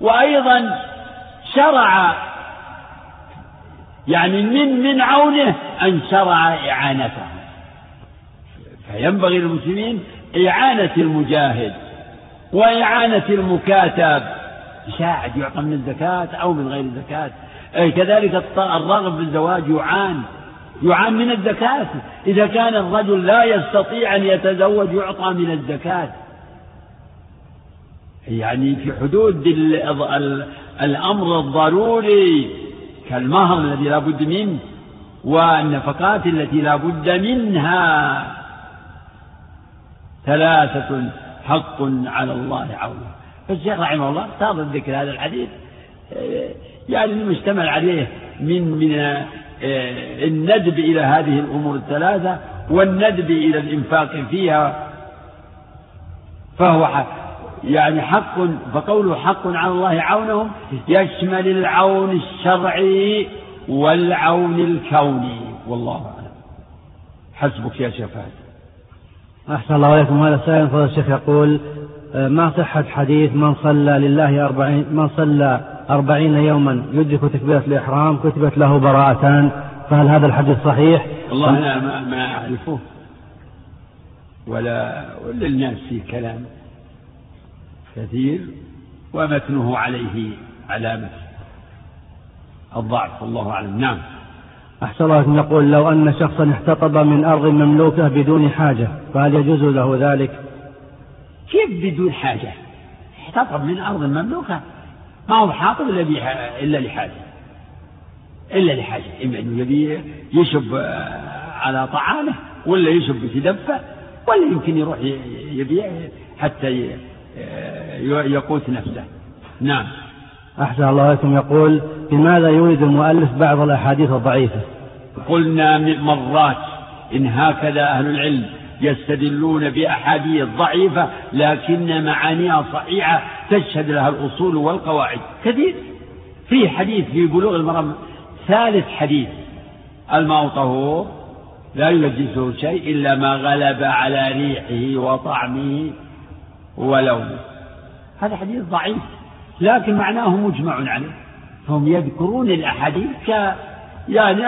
وأيضا شرع يعني من من عونه أن شرع إعانته. فينبغي للمسلمين إعانة المجاهد وإعانة المكاتب يساعد يعطى من الزكاة أو من غير الزكاة. كذلك الراغب في الزواج يعان يعان من الزكاة. إذا كان الرجل لا يستطيع أن يتزوج يعطى من الزكاة. يعني في حدود الأمر الضروري كالمهر الذي لا بد منه والنفقات التي لا بد منها. ثلاثة حق على الله عونه فالشيخ رحمه الله اختار ذكر هذا الحديث يعني المشتمل عليه من من آه، الندب إلى هذه الأمور الثلاثة والندب إلى الإنفاق فيها. فهو يعني حق فقوله حق على الله عونهم يشمل العون الشرعي والعون الكوني. والله أعلم. حسبك يا شيخ أحسن الله عليكم هذا السائل فضل الشيخ يقول آه، ما صحة حديث من صلى لله أربعين من صلى أربعين يوما يدرك تكبيرة الإحرام كتبت له براءتان فهل هذا الحديث صحيح؟ والله أنا ما, أعرفه. ولا وللناس فيه كلام. كثير ومتنه عليه علامة الضعف والله أعلم. نعم. أحسن الله يقول لو أن شخصا احتطب من أرض مملوكة بدون حاجة فهل يجوز له ذلك؟ كيف بدون حاجة؟ احتطب من أرض مملوكة؟ ما هو حاطب إلا, إلا لحاجة. إلا لحاجة. إما أنه يبي يشب على طعامه ولا يشب يتدفى ولا يمكن يروح يبيع حتى يقوت نفسه. نعم. أحسن الله عليكم يقول لماذا يريد المؤلف بعض الأحاديث الضعيفة؟ قلنا مرات إن هكذا أهل العلم يستدلون بأحاديث ضعيفة لكن معانيها صحيحة تشهد لها الأصول والقواعد. كثير. في حديث في بلوغ المرام ثالث حديث. الماء طهور لا ينجسه شيء إلا ما غلب على ريحه وطعمه. ولونه هذا حديث ضعيف لكن معناه مجمع عليه. هم يذكرون الأحاديث ك يعني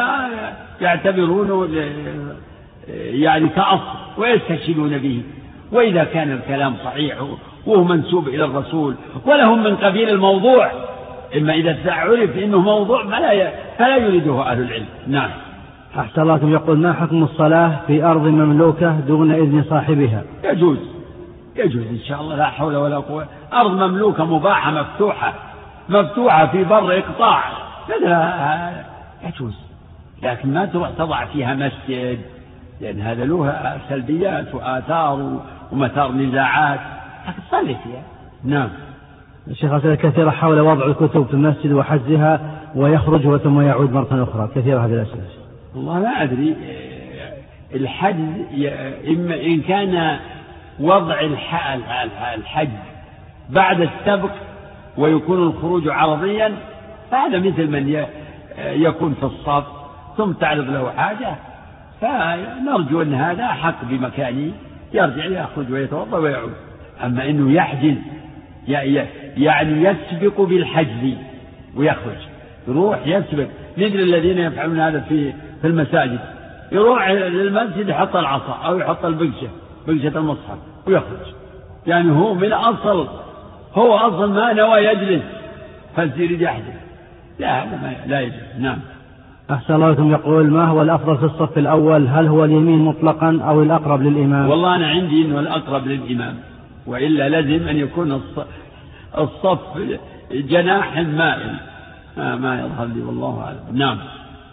يعتبرونه يعني كأصل ويستشهدون به. وإذا كان الكلام صحيح وهو منسوب إلى الرسول ولهم من قبيل الموضوع. إما إذا عرف أنه موضوع فلا فلا يريده أهل العلم. نعم. أحسن الله يقول ما حكم الصلاة في أرض مملوكة دون إذن صاحبها؟ يجوز. يجوز إن شاء الله لا حول ولا قوة. أرض مملوكة مباحة مفتوحة مفتوحة في بر إقطاع. هذا يجوز لكن ما تروح تضع فيها مسجد لأن هذا له سلبيات وآثار ومثار نزاعات. لكن صلي فيها. نعم. الشيخ أسئلة كثيرة حول وضع الكتب في المسجد وحجزها ويخرج ثم يعود مرة أخرى. كثيرة هذه الأسئلة. والله ما أدري الحجز إما إن كان وضع الحج بعد السبق ويكون الخروج عرضيا فهذا مثل من يكون في الصف ثم تعرض له حاجة فنرجو أن هذا حق بمكانه يرجع يخرج ويتوضأ ويعود. أما أنه يحجز يعني يسبق بالحجز ويخرج يروح يسبق مثل الذين يفعلون هذا في في المساجد يروح للمسجد يحط العصا أو يحط البقشة. بقشة المصحف ويخرج. يعني هو من أصل هو أصل ما نوى يجلس فالزير يحجز لا هذا لا يجوز. نعم. أحسن الله لكم يقول ما هو الأفضل في الصف الأول؟ هل هو اليمين مطلقا أو الأقرب للإمام؟ والله أنا عندي أنه الأقرب للإمام وإلا لازم أن يكون الصف جناح مائل. ما, ما يظهر لي والله أعلم. نعم.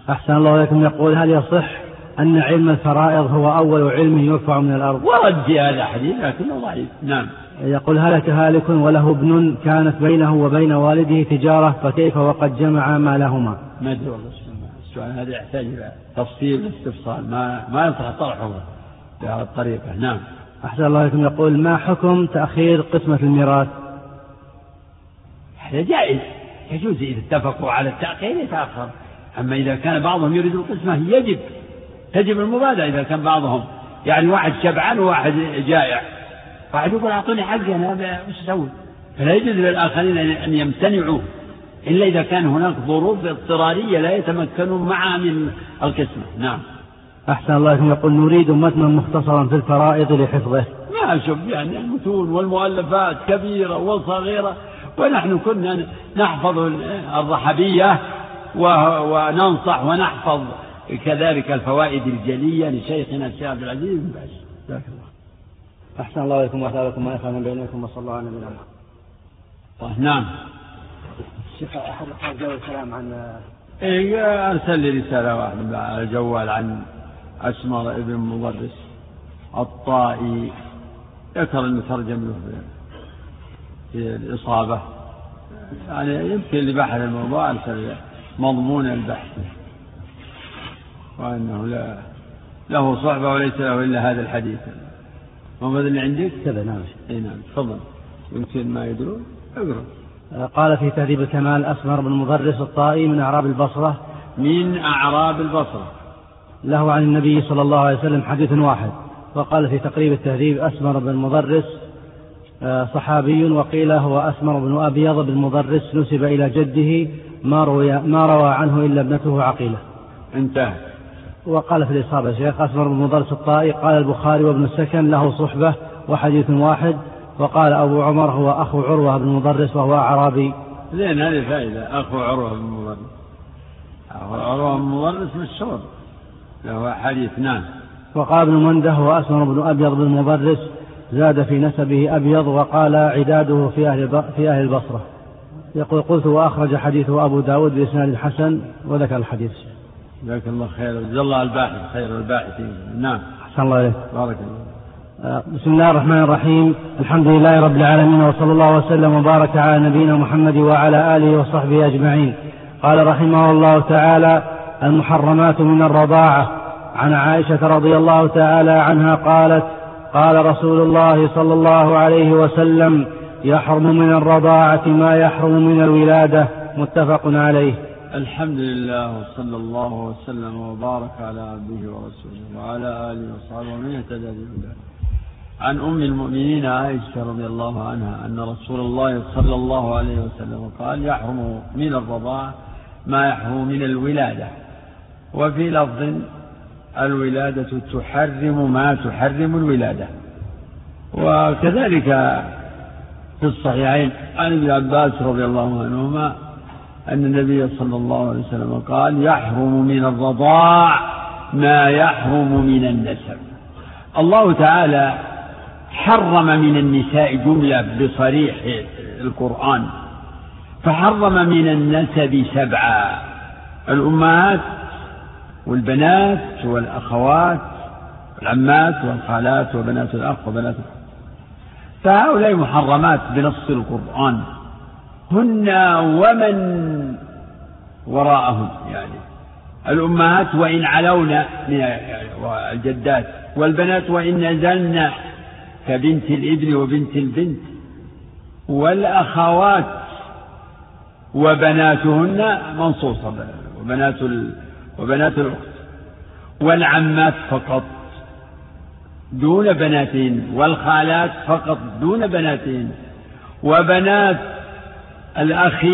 أحسن الله لكم يقول هل يصح أن علم الفرائض هو أول علم يرفع من الأرض. ورد في هذا الحديث لكنه ضعيف. نعم. يقول هلك هالك وله ابن كانت بينه وبين والده تجارة فكيف وقد جمع مالهما؟ ما أدري والله السؤال هذا يحتاج إلى تفصيل استفصال ما ما ينفع طرحه بهذه الطريقة. نعم. أحسن الله لكم يقول ما حكم تأخير قسمة الميراث؟ هذا جائز. يجوز إذا اتفقوا على التأخير يتأخر. أما إذا كان بعضهم يريد القسمة يجب. تجب المبادرة إذا كان بعضهم. يعني واحد شبعان وواحد جائع. واحد يقول أعطوني حقي أنا وش أسوي؟ فلا يجوز للآخرين أن يمتنعوا إلا إذا كان هناك ظروف اضطرارية لا يتمكنون معها من القسمة. نعم. أحسن الله يقول نريد متنا مختصرا في الفرائض لحفظه. ما شوف يعني المتون والمؤلفات كبيرة وصغيرة ونحن كنا نحفظ الرحبية وننصح ونحفظ كذلك الفوائد الجلية لشيخنا الشيخ عبد العزيز بن باز. جزاك الله. أحسن الله إليكم ما يفعل بينكم وصلى الله على نبينا محمد. نعم. الشيخ أحد الأخوان جاء الكلام عن إيه أرسل لي رسالة واحدة على الجوال عن أسمر ابن مدرس الطائي. ذكر المترجم له في الإصابة. يعني يمكن لبحث الموضوع أرسل مضمون البحث. وأنه لا له صحبة وليس له إلا هذا الحديث. محمد اللي عندك؟ كذا نعم. إي نعم تفضل. يمكن ما يدرون؟ أقرأ. قال في تهذيب الكمال أسمر بن مدرس الطائي من أعراب البصرة. من أعراب البصرة. له عن النبي صلى الله عليه وسلم حديث واحد. وقال في تقريب التهذيب أسمر بن مدرس آه، صحابي وقيل هو أسمر بن أبيض بن مدرس نسب إلى جده ما روي, ما روى عنه إلا ابنته عقيلة. انتهى. وقال في الإصابة شيخ أسمر بن مدرس الطائي قال البخاري وابن السكن له صحبة وحديث واحد وقال أبو عمر هو أخو عروة بن مدرس وهو أعرابي. زين هذه فائدة. أخو عروة بن مدرس أخو عروة بن مدرس مشهور. له حديث نعم. وقال ابن منده هو أسمر بن أبيض بن مدرس زاد في نسبه أبيض وقال عداده في أهل, في أهل البصرة. يقول قلت وأخرج حديثه أبو داود بإسناد حسن وذكر الحديث. جزاك الله خير. جزا الله الباحث خير الباحثين. نعم. أحسن الله إليك. بارك الله آه، بسم الله الرحمن الرحيم. الحمد لله رب العالمين وصلى الله وسلم وبارك على نبينا محمد وعلى آله وصحبه أجمعين. قال رحمه الله تعالى المحرمات من الرضاعة. عن عائشة رضي الله تعالى عنها قالت قال رسول الله صلى الله عليه وسلم يحرم من الرضاعة ما يحرم من الولادة. متفق عليه. الحمد لله وصلى الله وسلم وبارك على عبده ورسوله وعلى آله وصحبه ومن اهتدى بهداه. عن أم المؤمنين عائشة رضي الله عنها أن رسول الله صلى الله عليه وسلم قال يحرم من الرضاعة ما يحرم من الولادة. وفي لفظ الولادة تحرم ما تحرم الولادة. وكذلك في الصحيحين عن ابن عباس رضي الله عنهما أن النبي صلى الله عليه وسلم قال يحرم من الرضاع ما يحرم من النسب. الله تعالى حرم من النساء جملة بصريح القرآن. فحرم من النسب سبعا الأمهات والبنات والأخوات والعمات والخالات وبنات الأخ وبنات الأخ. فهؤلاء محرمات بنص القرآن. هن ومن وراءهم يعني الأمهات وإن علون من الجدات والبنات وإن نزلن كبنت الإبن وبنت البنت والأخوات وبناتهن منصوصة وبنات وبنات الأخت والعمات فقط دون بناتهن والخالات فقط دون بناتهن وبنات الأخ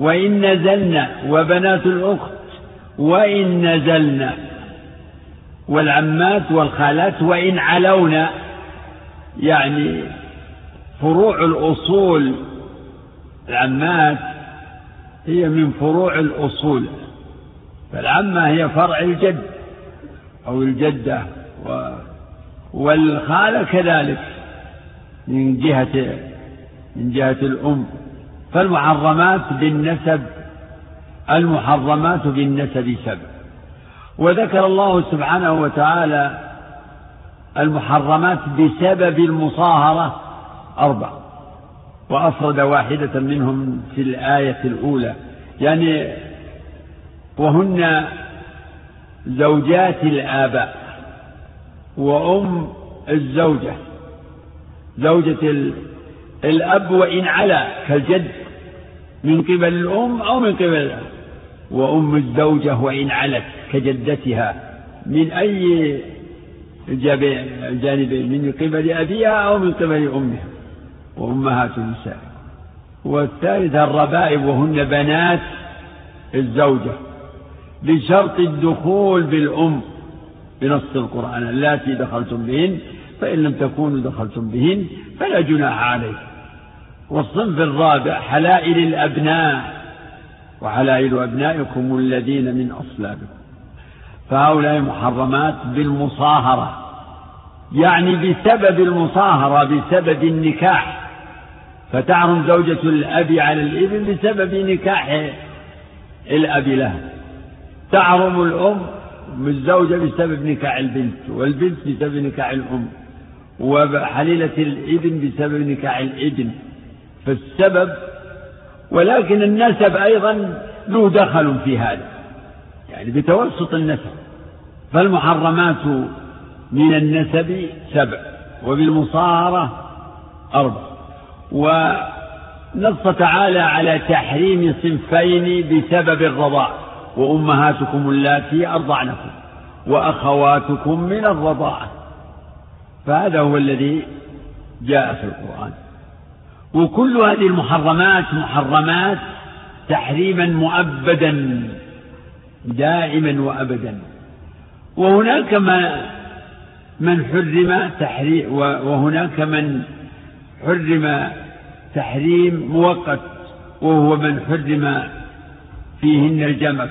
وإن نزلن وبنات الأخت وإن نزلن والعمات والخالات وإن علونا يعني فروع الأصول العمات هي من فروع الأصول فالعمة هي فرع الجد أو الجدة والخالة كذلك من جهة من جهة الأم. فالمحرمات بالنسب المحرمات بالنسب سبع وذكر الله سبحانه وتعالى المحرمات بسبب المصاهرة أربع. وأفرد واحدة منهم في الآية الأولى. يعني وهن زوجات الآباء وأم الزوجة. زوجة الأب وإن علا كالجد من قبل الأم أو من قبل الأب. وأم الزوجة وإن علت كجدتها من أي الجانبين من قبل أبيها أو من قبل أمها. وأمهات النساء والثالثة الربائب وهن بنات الزوجة. بشرط الدخول بالأم بنص القرآن اللاتي دخلتم بهن فإن لم تكونوا دخلتم بهن فلا جناح عليه والصنف الرابع حلائل الأبناء. وحلائل أبنائكم الذين من أصلابكم. فهؤلاء محرمات بالمصاهرة. يعني بسبب المصاهرة بسبب النكاح. فتعرم زوجة الأب على الإبن بسبب نكاح الأب له تعرم الأم الزوجة بسبب نكاح البنت والبنت بسبب نكاح الأم وحليلة الإبن بسبب نكاح الإبن. فالسبب ولكن النسب أيضا له دخل في هذا يعني بتوسط النسب. فالمحرمات من النسب سبع وبالمصاهرة أربع. ونص تعالى على تحريم صنفين بسبب الرضاع. وأمهاتكم اللاتي أرضعنكم وأخواتكم من الرضاعة. فهذا هو الذي جاء في القرآن. وكل هذه المحرمات محرمات تحريما مؤبدا دائما وأبدا. وهناك ما من حرم تحريم وهناك من حرم تحريم مؤقت وهو من حرم فيهن الجمع.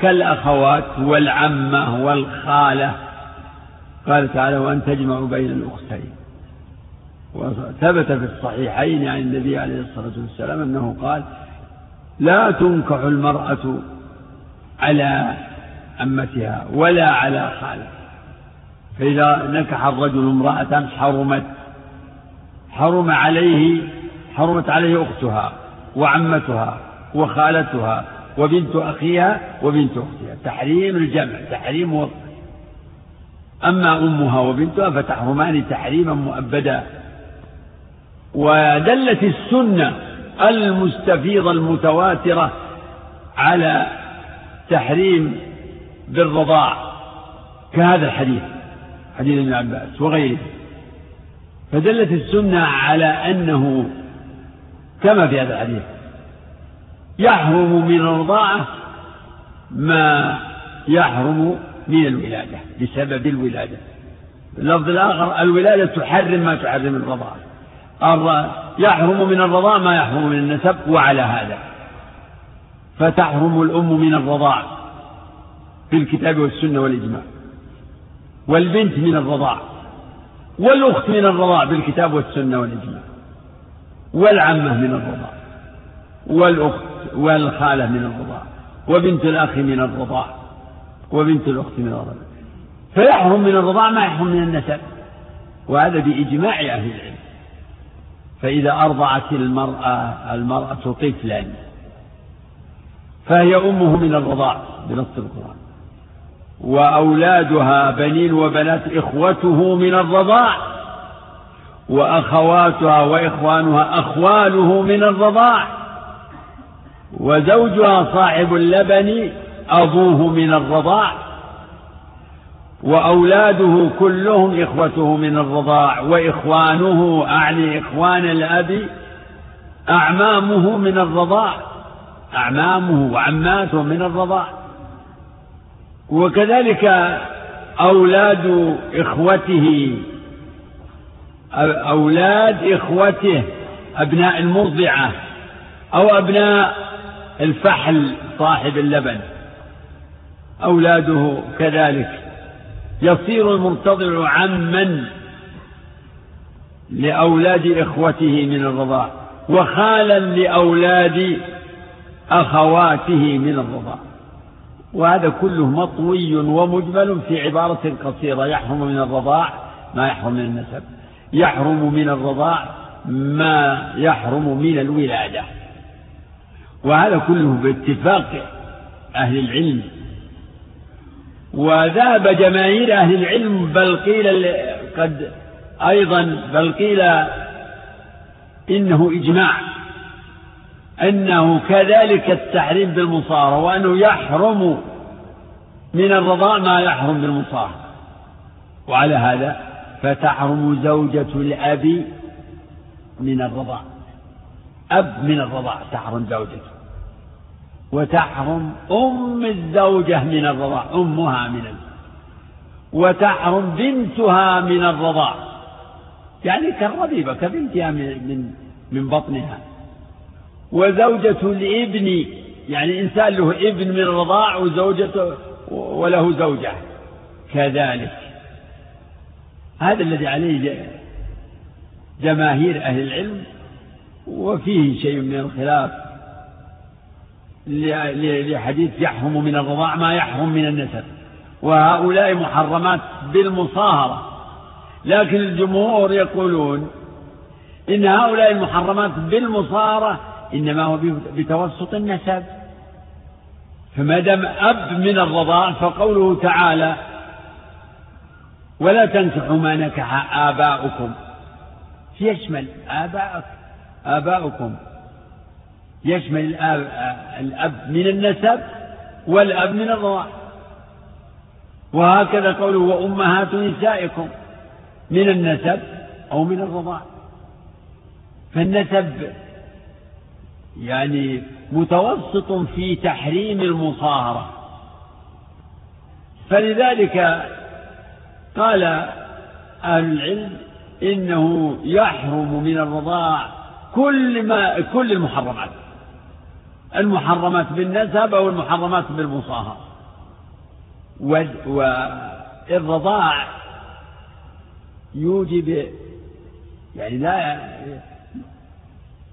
كالأخوات والعمة والخالة. قال تعالى وأن تجمعوا بين الأختين. وثبت في الصحيحين عن النبي عليه الصلاة والسلام أنه قال لا تنكح المرأة على أمتها ولا على خالة فإذا نكح الرجل امرأة حرمت حرم عليه حرمت عليه أختها وعمتها وخالتها وبنت أخيها وبنت أختها. تحريم الجمع تحريم وقت. أما أمها وبنتها فتحرمان تحريما مؤبدا. ودلت السنة المستفيضة المتواترة على تحريم بالرضاع كهذا الحديث حديث ابن عباس وغيره. فدلت السنة على أنه كما في هذا الحديث يحرم من الرضاعة ما يحرم من الولادة بسبب الولادة. اللفظ الآخر الولادة تحرم ما تحرم الرضاعة. يحرم من الرضاع ما يحرم من النسب وعلى هذا. فتحرم الأم من الرضاع في الكتاب والسنة والإجماع. والبنت من الرضاع. والأخت من الرضاع بالكتاب والسنة والإجماع. والعمة من الرضاع. والأخت والخالة من الرضاع. وبنت الأخ من الرضاع. وبنت الأخت من الرضاع. فيحرم من الرضاع ما يحرم من النسب. وهذا بإجماع أهل العلم. فإذا أرضعت المرأة المرأة طفلا فهي أمه من الرضاع بنص القرآن. وأولادها بنين وبنات إخوته من الرضاع. وأخواتها وإخوانها أخواله من الرضاع. وزوجها صاحب اللبن أبوه من الرضاع. وأولاده كلهم إخوته من الرضاع وإخوانه أعني إخوان الأب أعمامه من الرضاع أعمامه وعماته من الرضاع. وكذلك أولاد إخوته أولاد إخوته أبناء المرضعة أو أبناء الفحل صاحب اللبن. أولاده كذلك. يصير المرتضع عما لأولاد إخوته من الرضاع وخالا لأولاد أخواته من الرضاع. وهذا كله مطوي ومجمل في عبارة قصيرة يحرم من الرضاع ما يحرم من النسب. يحرم من الرضاع ما يحرم من الولادة. وهذا كله باتفاق أهل العلم. وذهب جماهير أهل العلم بل قيل قد أيضا بل قيل إنه إجماع أنه كذلك التحريم بالمصارة وأنه يحرم من الرضاء ما يحرم بالمصارة وعلى هذا فتحرم زوجة الأب من الرضاع أب من الرضاع تحرم زوجته. وتحرم أم الزوجة من الرضاع أمها من الزوجة. وتحرم بنتها من الرضاع. يعني كالربيبة كبنتها من من بطنها. وزوجة الابن يعني إنسان له ابن من الرضاع وزوجته وله زوجة. كذلك. هذا الذي عليه جماهير أهل العلم وفيه شيء من الخلاف. لحديث يحرم من الرضاع ما يحرم من النسب. وهؤلاء محرمات بالمصاهرة. لكن الجمهور يقولون إن هؤلاء المحرمات بالمصاهرة إنما هو بتوسط النسب. فما دام أب من الرضاع فقوله تعالى ولا تنكحوا ما نكح آباؤكم. يشمل آباءك آباؤكم. يشمل الأب, الأب من النسب والأب من الرضاع وهكذا قوله وأمهات نسائكم من النسب أو من الرضاع فالنسب يعني متوسط في تحريم المصاهرة. فلذلك قال أهل العلم إنه يحرم من الرضاع كل ما كل المحرمات. المحرمات بالنسب أو المحرمات بالمصاهرة والرضاع يوجب يعني لا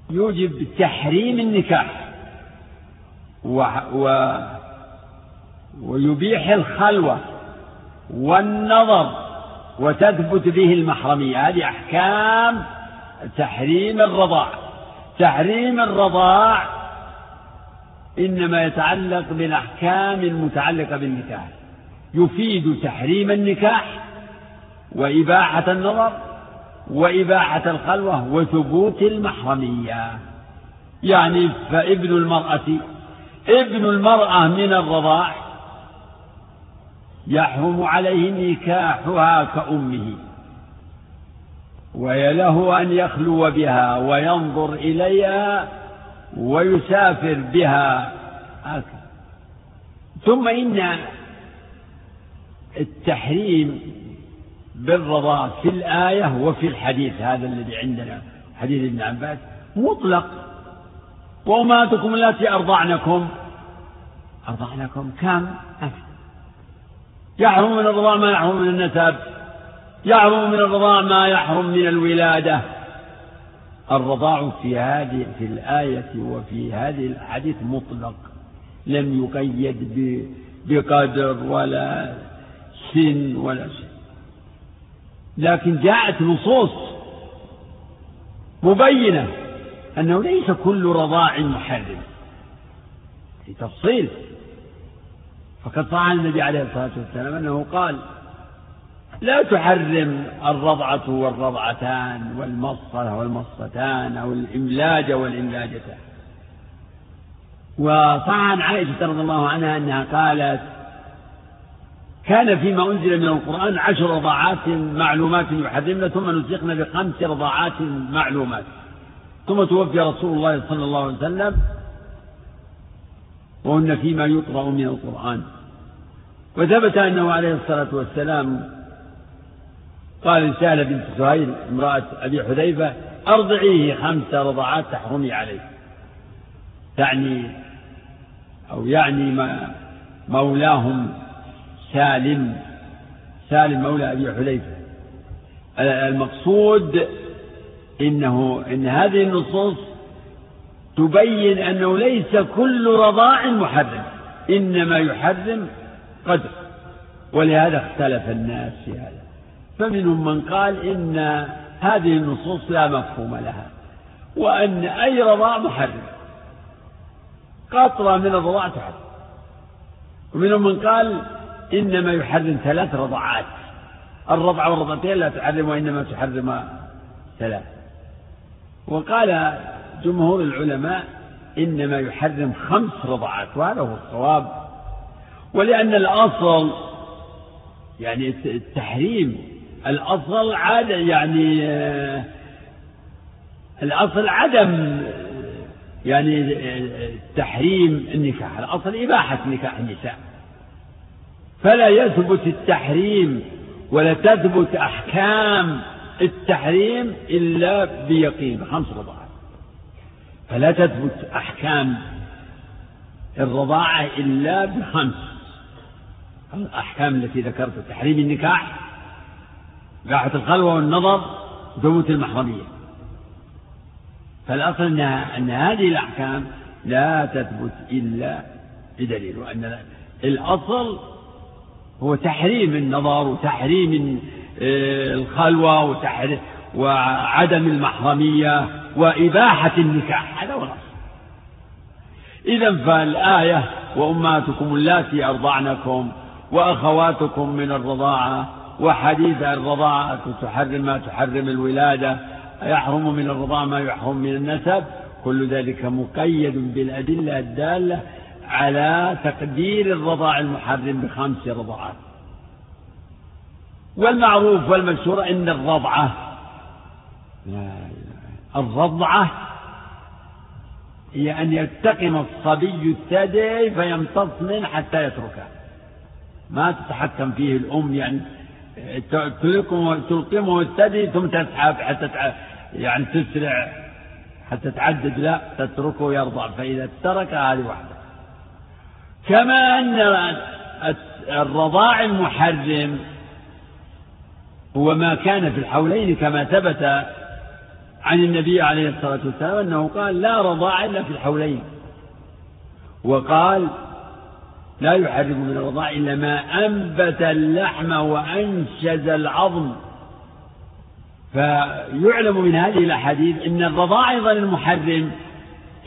يوجب تحريم النكاح. و و ويبيح الخلوة والنظر وتثبت به المحرمية. هذه أحكام تحريم الرضاع. تحريم الرضاع إنما يتعلق بالأحكام المتعلقة بالنكاح. يفيد تحريم النكاح وإباحة النظر وإباحة الخلوة وثبوت المحرمية. يعني فابن المرأة ابن المرأة من الرضاع يحرم عليه نكاحها كأمه. ويله أن يخلو بها وينظر إليها ويسافر بها. هكذا ثم إن التحريم بالرضا في الآية وفي الحديث هذا الذي عندنا حديث ابن عباس مطلق. وأمهاتكم التي أرضعنكم. أرضعنكم؟ كم؟ يحرم من الرضاع ما يحرم من النسب. يحرم من الرضاع ما يحرم من الولادة. الرضاع في هذه في الآية وفي هذه الحديث مطلق. لم يقيد بقدر ولا سن ولا شيء. لكن جاءت نصوص مبينة أنه ليس كل رضاع محرم. في تفصيل. فقد صح النبي عليه الصلاة والسلام أنه قال لا تحرم الرضعة والرضعتان والمصة والمصتان أو الإملاج والإملاجتان وصح عن عائشة رضي الله عنها أنها قالت كان فيما أنزل من القرآن عشر رضاعات معلومات يحرمن ثم نسخن بخمس رضاعات معلومات. ثم توفي رسول الله صلى الله عليه وسلم وهن فيما يقرأ من القرآن. وثبت أنه عليه الصلاة والسلام قال لسهلة بنت سهيل امرأة أبي حذيفة أرضعيه خمس رضعات تحرمي عليه. تعني أو يعني ما مولاهم سالم سالم مولى أبي حذيفة. المقصود إنه إن هذه النصوص تبين أنه ليس كل رضاع محرم إنما يحرم قدر. ولهذا اختلف الناس في هذا. فمنهم من قال إن هذه النصوص لا مفهوم لها وأن أي رضاع محرم قطرة من الرضاع تحرم. ومنهم من قال إنما يحرم ثلاث رضعات الرضع والرضعتين لا تحرم وإنما تحرم ثلاث. وقال جمهور العلماء إنما يحرم خمس رضعات وهذا هو الصواب. ولأن الأصل يعني التحريم الأصل عادة يعني الأصل عدم يعني تحريم النكاح. الأصل إباحة نكاح النساء. فلا يثبت التحريم ولا تثبت أحكام التحريم إلا بيقين خمس رضاعات. فلا تثبت أحكام الرضاعة إلا بخمس. الأحكام التي ذكرت تحريم النكاح إباحة الخلوة والنظر ثبوت المحرمية فالأصل أنها أن هذه الأحكام لا تثبت إلا بدليل وأن الأصل هو تحريم النظر وتحريم آه، الخلوة وتحريم وعدم المحرمية وإباحة النكاح هذا هو الأصل. إذا فالآية وأمهاتكم اللاتي أرضعنكم وأخواتكم من الرضاعة وحديث الرضاعة تحرم ما تحرم الولادة يحرم من الرضاعة ما يحرم من النسب كل ذلك مقيد بالأدلة الدالة على تقدير الرضاع المحرم بخمس رضاعات. والمعروف والمشهور أن الرضعة الرضعة هي أن يلتقم الصبي الثدي فيمتص منه حتى يتركه. ما تتحكم فيه الأم يعني تلقمه الثدي ثم تسحب حتى يعني تسرع حتى تعدد لا تتركه يرضع فإذا ترك هذه واحدة كما أن الرضاع المحرم هو ما كان في الحولين كما ثبت عن النبي عليه الصلاة والسلام أنه قال لا رضاع إلا في الحولين. وقال لا يحرم من الرضاع إلا ما أنبت اللحم وأنشز العظم. فيعلم من هذه الأحاديث أن الرضاع أيضا المحرم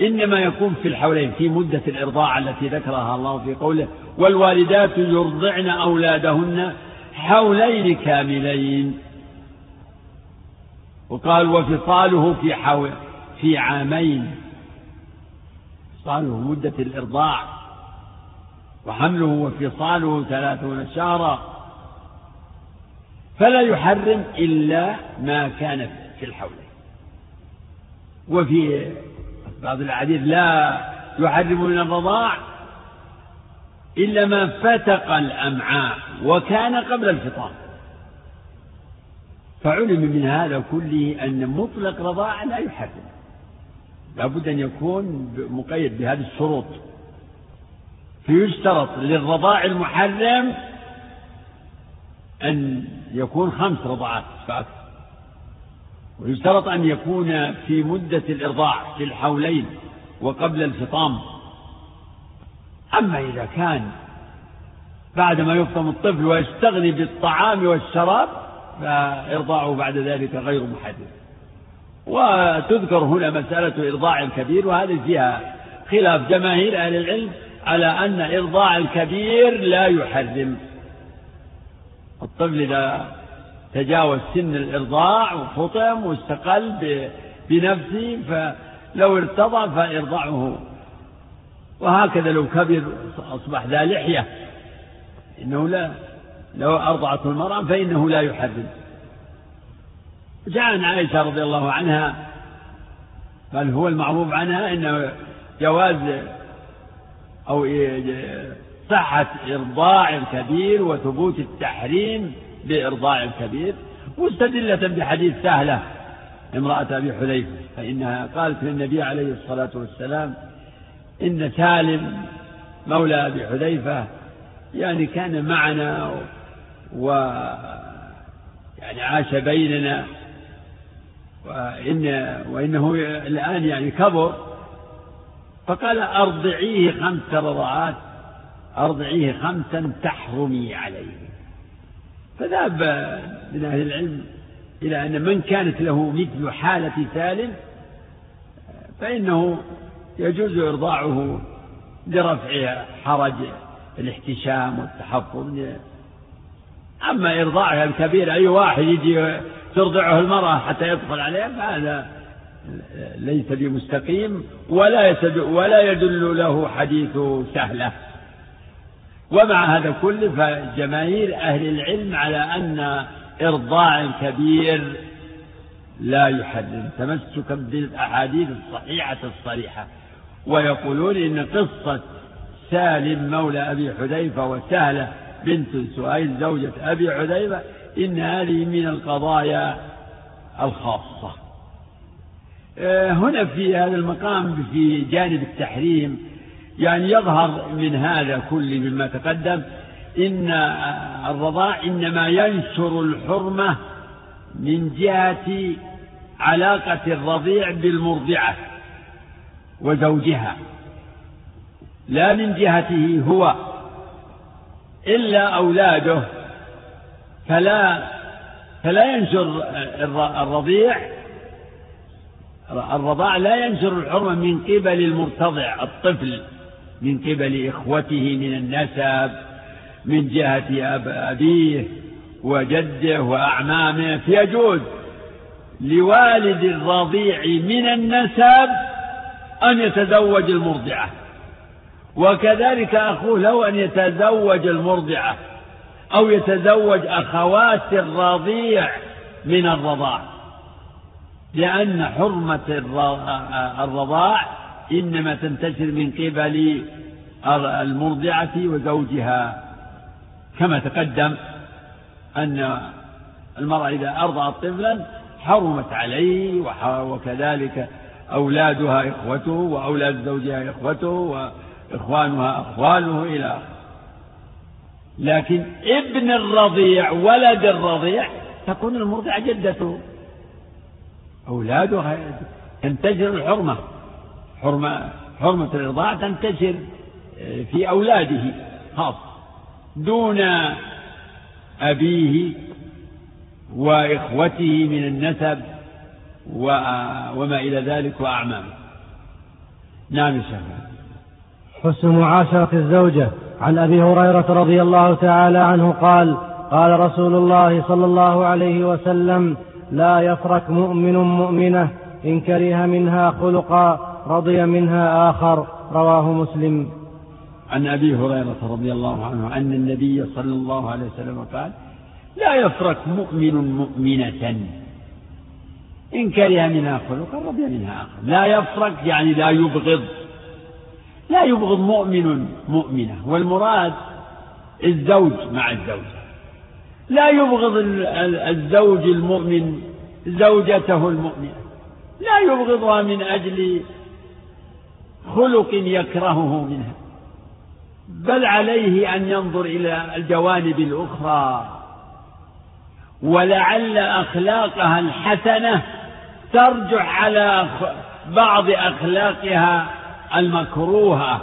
إنما يكون في الحولين في مدة الإرضاع التي ذكرها الله في قوله والوالدات يرضعن أولادهن حولين كاملين وقال وفصاله في حول في عامين فصاله مدة الإرضاع وحمله وفصاله ثلاثون شهرا. فلا يحرم إلا ما كان في الحولين وفي بعض الأحاديث لا يحرم من الرضاع إلا ما فتق الأمعاء وكان قبل الفطام. فعلم من هذا كله أن مطلق رضاع لا يحرم. لابد أن يكون مقيد بهذه الشروط. فيشترط للرضاع المحرم أن يكون خمس رضعات فأكثر ويشترط أن يكون في مدة الإرضاع في الحولين وقبل الفطام. أما إذا كان بعدما يفطم الطفل ويستغني بالطعام والشراب فإرضاعه بعد ذلك غير محدد وتذكر هنا مسألة إرضاع الكبير وهذه فيها خلاف جماهير أهل العلم. على أن إرضاع الكبير لا يحرم. الطفل إذا تجاوز سن الإرضاع وفطم واستقل بنفسه فلو ارتضى فإرضعه وهكذا لو كبر أصبح ذا لحية. إنه لا لو أرضعته المرأة فإنه لا يحرم. جاء عن عائشة رضي الله عنها بل هو المعروف عنها أنه جواز أو صحة إرضاع الكبير وثبوت التحريم بإرضاع الكبير مستدلة بحديث سهلة امرأة أبي حذيفة فإنها قالت للنبي عليه الصلاة والسلام إن سالم مولى أبي حذيفة يعني كان معنا و يعني عاش بيننا وإن وإنه الآن يعني كبر. فقال أرضعيه خمس رضعات أرضعيه خمسا تحرمي عليه. فذهب من أهل العلم إلى أن من كانت له مثل حالة سالم فإنه يجوز إرضاعه لرفع حرج الاحتشام والتحفظ. أما إرضاعها الكبير أي واحد يجي ترضعه المرأة حتى يدخل عليها فهذا ليس بمستقيم ولا ولا يدل له حديث سهلة. ومع هذا كله فجماهير أهل العلم على أن إرضاع الكبير لا يحرم. تمسكا بالأحاديث الصحيحة الصريحة. ويقولون إن قصة سالم مولى أبي حذيفة وسهلة بنت سهيل زوجة أبي حذيفة إن هذه من القضايا الخاصة. هنا في هذا المقام في جانب التحريم يعني يظهر من هذا كل مما تقدم إن الرضاع إنما ينشر الحرمة من جهة علاقة الرضيع بالمرضعة وزوجها لا من جهته هو إلا أولاده فلا فلا ينشر الرضيع الرضاع لا ينشر الحرمة من قبل المرتضع الطفل من قبل إخوته من النسب من جهة أبيه وجده وأعمامه. فيجوز لوالد الرضيع من النسب أن يتزوج المرضعة. وكذلك أخوه له أن يتزوج المرضعة أو يتزوج أخوات الرضيع من الرضاع. لأن حرمة الرضاع إنما تنتشر من قبل المرضعة وزوجها. كما تقدم أن المرأة إذا أرضعت طفلا حرمت عليه وكذلك أولادها إخوته وأولاد زوجها إخوته وإخوانها أخواله إلى آخره. لكن ابن الرضيع ولد الرضيع تكون المرضعة جدته. أولادها تنتشر الحرمة حرمة حرمة الرضاعة تنتشر في أولاده خاص. دون أبيه وإخوته من النسب وما إلى ذلك وأعمامه. نعم شيخ. حسن معاشرة الزوجة. عن أبي هريرة رضي الله تعالى عنه قال قال رسول الله صلى الله عليه وسلم لا يفرك مؤمن مؤمنة إن كره منها خلقا رضي منها آخر رواه مسلم. عن أبي هريرة رضي الله عنه أن النبي صلى الله عليه وسلم قال لا يفرك مؤمن مؤمنة إن كره منها خلقا رضي منها آخر. لا يفرك يعني لا يبغض. لا يبغض مؤمن مؤمنة والمراد الزوج مع الزوجة. لا يبغض الزوج المؤمن زوجته المؤمنة. لا يبغضها من أجل خلق يكرهه منها. بل عليه أن ينظر إلى الجوانب الأخرى. ولعل أخلاقها الحسنة ترجع على بعض أخلاقها المكروهة.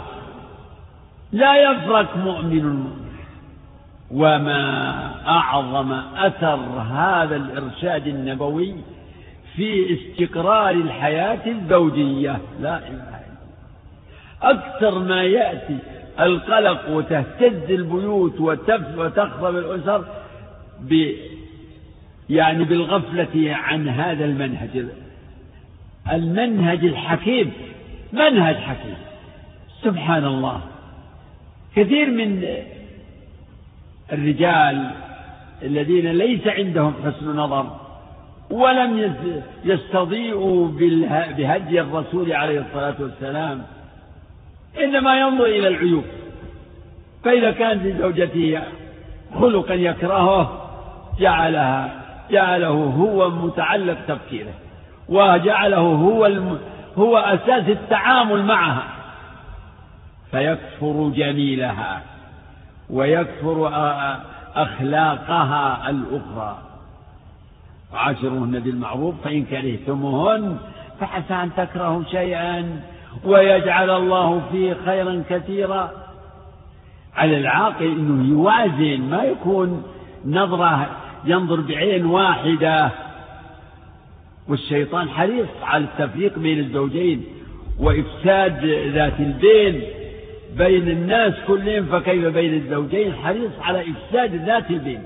لا يفرق مؤمن المؤمن وما أعظم أثر هذا الإرشاد النبوي في استقرار الحياة الزوجية. لا إله إلا أكثر ما يأتي القلق وتهتز البيوت وتخرب الأسر ب يعني بالغفلة عن هذا المنهج. المنهج الحكيم منهج حكيم. سبحان الله. كثير من الرجال الذين ليس عندهم حسن نظر ولم يستضيئوا بهدي الرسول عليه الصلاة والسلام إنما ينظر إلى العيوب. فإذا كان في زوجته خلقا يكرهه جعلها جعله هو متعلق تفكيره وجعله هو الم... هو أساس التعامل معها فيكفر جميلها. ويكفر أخلاقها الأخرى. وعاشرهن بالمعروف فإن كرهتموهن فعسى أن تكرهوا شيئا ويجعل الله فيه خيرا كثيرا. على العاقل أنه يوازن ما يكون نظرة ينظر بعين واحدة. والشيطان حريص على التفريق بين الزوجين وإفساد ذات البين. بين الناس كلهم فكيف بين الزوجين؟ حريص على إفساد ذات البين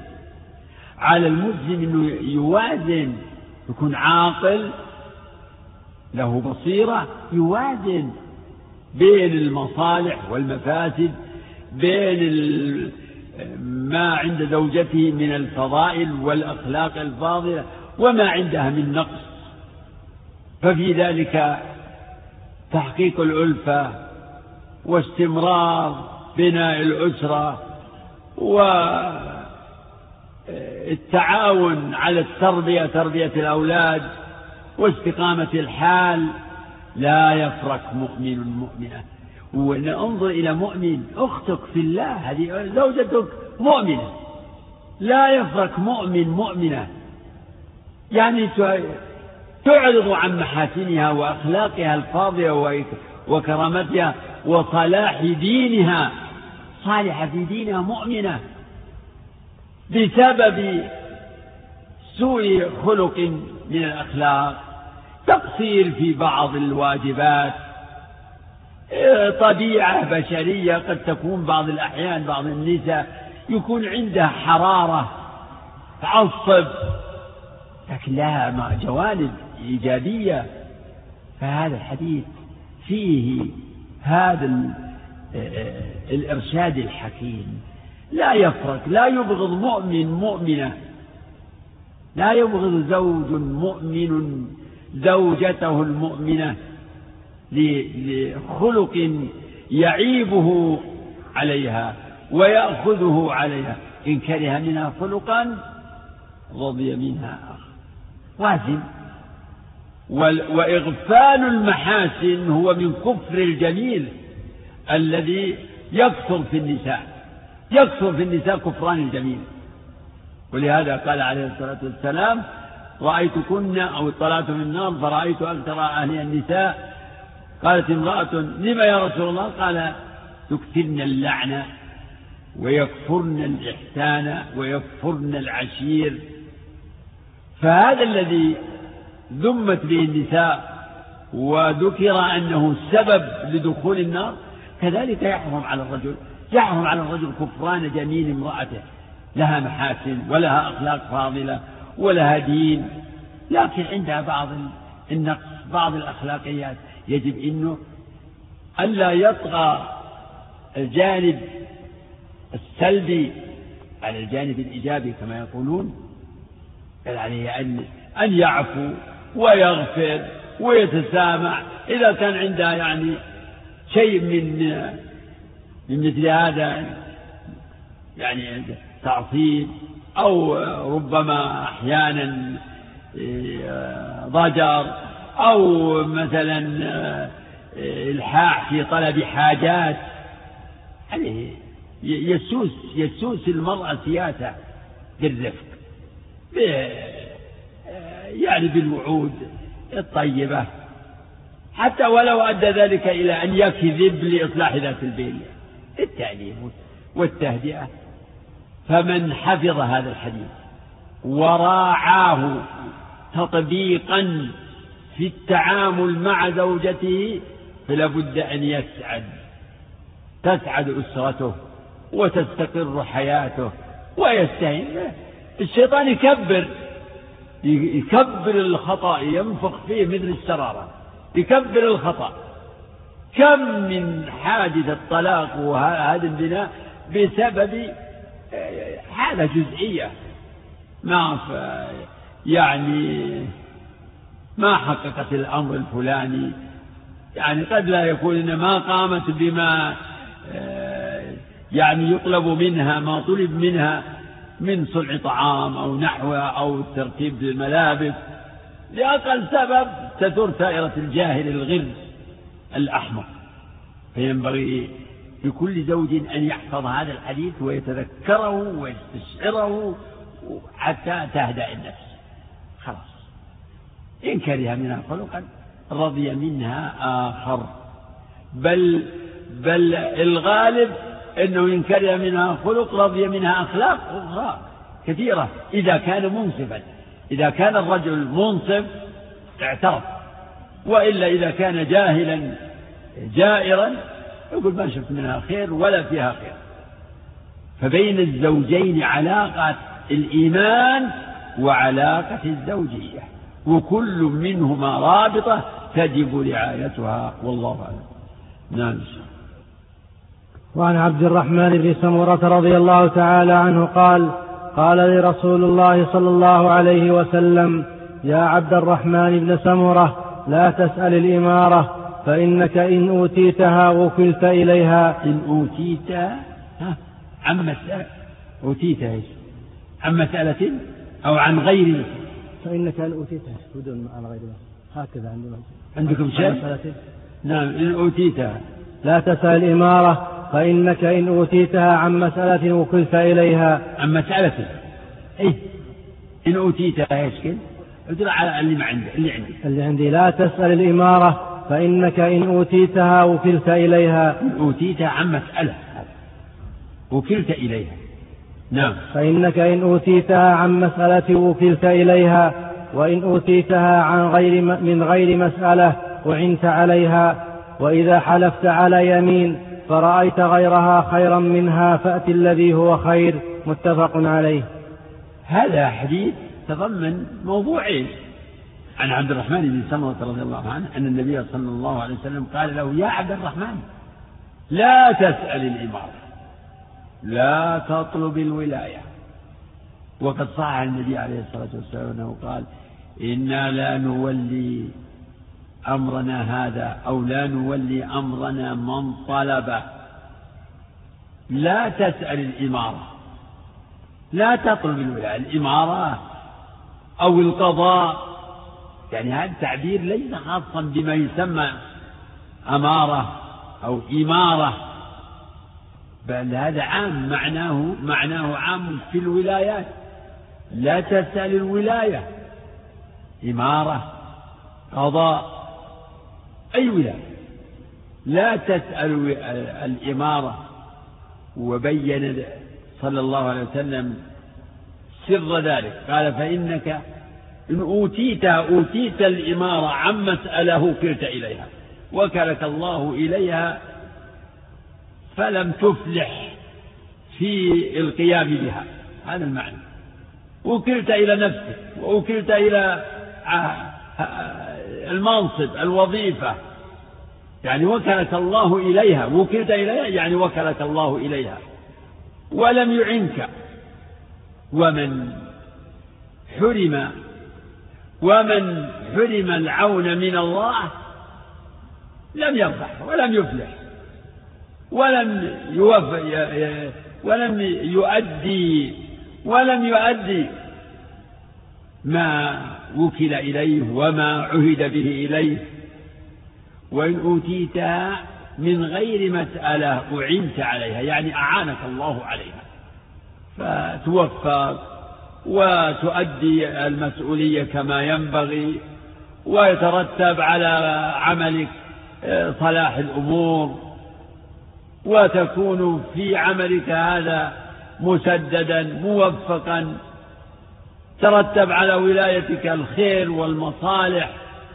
على المسلم أنه يوازن يكون عاقل له بصيرة يوازن بين المصالح والمفاسد بين ما عند زوجته من الفضائل والأخلاق الفاضلة وما عندها من نقص. ففي ذلك تحقيق الألفة واستمرار بناء الأسرة والتعاون على التربية تربية الأولاد واستقامة الحال. لا يفرق مؤمن مؤمنة. وننظر إلى مؤمن أختك في الله هذه زوجتك مؤمنة. لا يفرق مؤمن مؤمنة. يعني تعرض عن محاسنها وأخلاقها الفاضلة وكرامتها وصلاح دينها. صالحة في دينها مؤمنة. بسبب سوء خلق من الأخلاق. تقصير في بعض الواجبات. طبيعة بشرية قد تكون بعض الأحيان بعض النساء يكون عندها حرارة تعصب. لكن لها جوانب إيجابية. فهذا الحديث فيه هذا الإرشاد الحكيم. لا يفرق لا يبغض مؤمن مؤمنة. لا يبغض زوج مؤمن زوجته المؤمنة لخلق يعيبه عليها ويأخذه عليها. إن كره منها خلقا رضي منها آخر. وازن. وإغفال المحاسن هو من كفر الجميل الذي يكثر في النساء. يكثر في النساء كفران الجميل. ولهذا قال عليه الصلاة والسلام رأيتكن أو اطلعت من النار فرأيت أكثر أهل النساء. قالت امرأة لما يا رسول الله؟ قال تكثرن اللعنة ويكفرن الإحسان ويكفرن العشير. فهذا الذي ذمت به النساء وذكر أنه سبب لدخول النار كذلك يحرم على الرجل يحرم على الرجل كفران جميل امرأته لها محاسن ولها أخلاق فاضلة ولها دين لكن عندها بعض النقص بعض الأخلاقيات. يجب أنه ألا يطغى الجانب السلبي على الجانب الإيجابي كما يقولون بل عليه أن أن يعفو ويغفر ويتسامح. إذا كان عندها يعني شيء من من مثل هذا يعني تعصيب أو ربما أحيانا آه، ضجر أو مثلا آه، إلحاح في طلب حاجات. يعني يسوس يسوس المرأة سياسة بالرفق يعني بالوعود الطيبة. حتى ولو أدى ذلك إلى أن يكذب لإصلاح ذات البين. التعليم والتهدئة. فمن حفظ هذا الحديث وراعاه تطبيقا في التعامل مع زوجته فلا بد أن يسعد. تسعد أسرته وتستقر حياته ويستهين الشيطان يكبر. يكبر الخطأ ينفخ فيه مثل السرارة يكبر الخطأ. كم من حادث الطلاق وهذا البناء بسبب حالة جزئية. ما يعني ما حققت الأمر الفلاني. يعني قد لا يكون ما قامت بما آه، يعني يطلب منها ما طلب منها. من صنع طعام أو نحوه أو ترتيب الملابس لأقل سبب تدور سائرة الجاهل الغر الأحمق. فينبغي لكل زوج أن يحفظ هذا الحديث ويتذكره ويستشعره حتى تهدأ النفس. خلاص. إن كره منها خلقا رضي منها آخر. بل بل الغالب أنه إن كره منها خلق رضي منها أخلاق أخرى كثيرة. إذا كان منصفا إذا كان الرجل منصف اعترف. وإلا إذا كان جاهلا جائرا يقول ما شفت منها خير ولا فيها خير. فبين الزوجين علاقة الإيمان وعلاقة الزوجية وكل منهما رابطة تجب رعايتها. والله أعلم. نعم. وعن عبد الرحمن بن سمرة رضي الله تعالى عنه قال قال لي رسول الله صلى الله عليه وسلم يا عبد الرحمن بن سمرة لا تسأل الإمارة فإنك إن أوتيتها وكلت إليها. إن أوتيتها ها عن مسألة أوتيتها إيش؟ عن مسألة أو عن غير مسألة. فإنك إن أوتيتها بدون على غير هكذا عندنا. عندكم شيء؟ نعم إن أوتيتها. لا تسأل الإمارة فإنك إن أوتيتها عن مسألة وكلت إليها. عن مسألة. إيه. إن أوتيتها إيش كده؟ على اللي ما عندي اللي عندي. اللي عندي. لا تسأل الإمارة. فإنك إن أوتيتها وكلت إليها. إن أوتيتها عن مسألة. وكلت إليها. نعم. فإنك إن أوتيتها عن مسألة وكلت إليها. وإن أوتيتها عن غير من غير مسألة وعنت عليها. وإذا حلفت على يمين فرأيت غيرها خيرا منها فأت الذي هو خير متفق عليه. هذا حديث تضمن موضوعين. عن عبد الرحمن بن سمرة رضي الله عنه أن النبي صلى الله عليه وسلم قال له يا عبد الرحمن لا تسأل الإمارة لا تطلب الولاية. وقد صح النبي عليه الصلاة والسلام أنه قال إنا لا نولي أمرنا هذا أو لا نولي أمرنا من طلب لا تسأل الإمارة. لا تطلب الولاية. الإمارة أو القضاء. يعني هذا التعبير ليس خاصا بما يسمى أمارة أو إمارة. بل هذا عام معناه معناه عام في الولايات. لا تسأل الولاية. إمارة قضاء أي ولاية؟ لا تسأل الإمارة وبين صلى الله عليه وسلم سر ذلك. قال فإنك إن أوتيت أوتيت الإمارة عن مسألة وكلت إليها وكلك الله إليها فلم تفلح في القيام بها. هذا المعنى. وكلت إلى نفسك ووكلت إلى المنصب الوظيفة. يعني وكلك الله إليها. وكلت إليها يعني وكلك الله إليها. ولم يعنك. ومن حرم ومن حرم العون من الله لم يربح ولم يفلح. ولم يوف ولم يؤدي ولم يؤدي ما وكل إليه وما عهد به إليه. وإن أوتيتها من غير مسألة أعنت عليها يعني أعانك الله عليها. فتوفق وتؤدي المسؤولية كما ينبغي ويترتب على عملك آه، صلاح الأمور. وتكون في عملك هذا مسددا موفقا. ترتب على ولايتك الخير والمصالح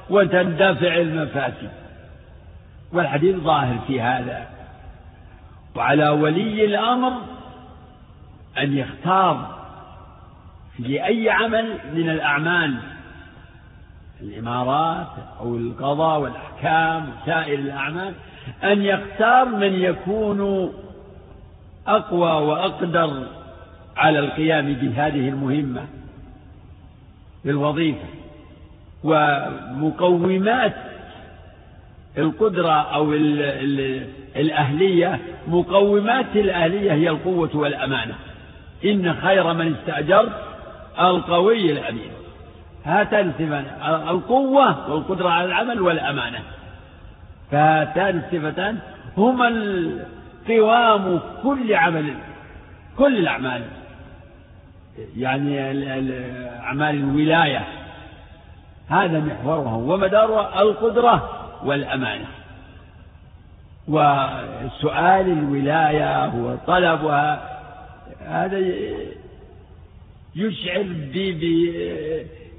وتندفع المفاسد والحديث ظاهر في هذا. وعلى ولي الأمر أن يختار في أي عمل من الأعمال الإمارات أو القضاء والأحكام وسائر الأعمال أن يختار من يكون أقوى وأقدر على القيام بهذه المهمة. بالوظيفة ومقومات القدرة أو الأهلية مقومات الأهلية هي القوة والأمانة. إن خير من استأجرت القوي الأمين. هاتان الصفتان القوة والقدرة على العمل والأمانة. فهاتان الصفتان هما قوام كل عمل كل الأعمال. يعني أعمال الولاية. هذا محورها ومدارها القدرة والأمانة. وسؤال الولاية وطلبها هذا يشعر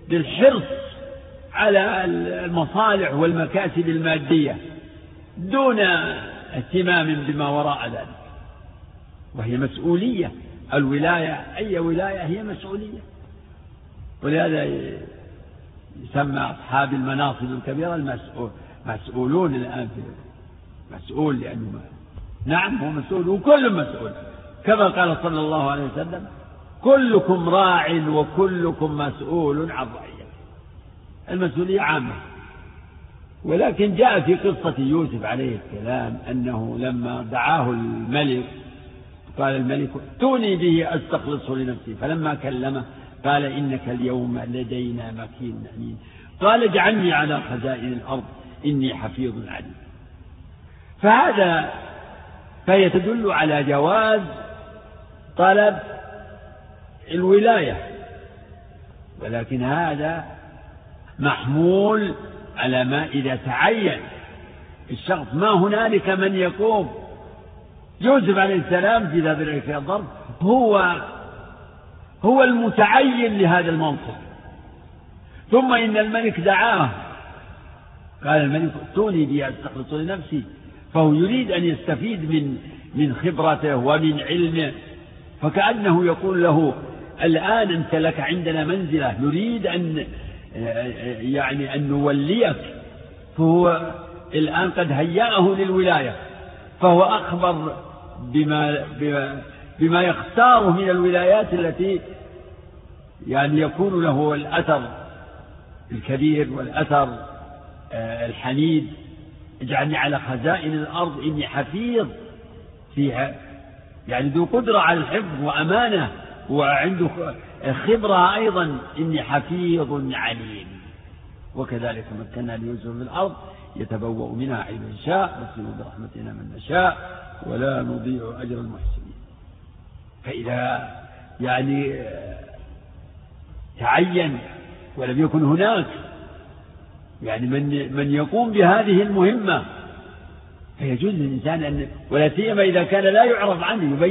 بالحرص على المصالح والمكاسب المادية دون اهتمام بما وراء ذلك. وهي مسؤولية. الولاية أي ولاية هي مسؤولية. ولهذا يسمى أصحاب المناصب الكبيرة المسؤول مسؤولون الآن في مسؤول لأنه نعم هو مسؤول وكل مسؤول. كما قال صلى الله عليه وسلم كلكم راع وكلكم مسؤول عن رعيته. المسؤولية عامة. ولكن جاء في قصة يوسف عليه السلام أنه لما دعاه الملك قال الملك ائتوني به أستخلصه لنفسي. فلما كلمه قال إنك اليوم لدينا مكين أمين. قال اجعلني على خزائن الأرض إني حفيظ عليم. فهذا فهي تدل على جواز طلب الولاية. ولكن هذا محمول على ما إذا تعين. الشخص ما هنالك من يقوم؟ يوسف عليه السلام في ذا الظرف هو هو المتعين لهذا المنصب ثم إن الملك دعاه. قال الملك ائتوني بي أستخلص لنفسي فهو يريد أن يستفيد من من خبرته ومن علمه. فكأنه يقول له الآن أنت لك عندنا منزلة. نريد أن يعني أن نوليك. فهو الآن قد هيأه للولاية. فهو أخبر بما, بما, بما يختاره من الولايات التي يعني يكون له الأثر الكبير والأثر آه، الحميد اجعلني على خزائن الأرض إني حفيظ فيها. يعني ذو قدرة على الحفظ وأمانة وعنده خبرة أيضا. إني حفيظ عليم. وكذلك مكنا ليوسف في الأرض يتبوأ منها حيث يشاء نصيب برحمتنا من نشاء ولا نضيع أجر المحسنين. فإذا يعني تعين ولم يكن هناك يعني من من يقوم بهذه المهمة فيجوز للإنسان أن ولا سيما إذا كان لا يعرف عنه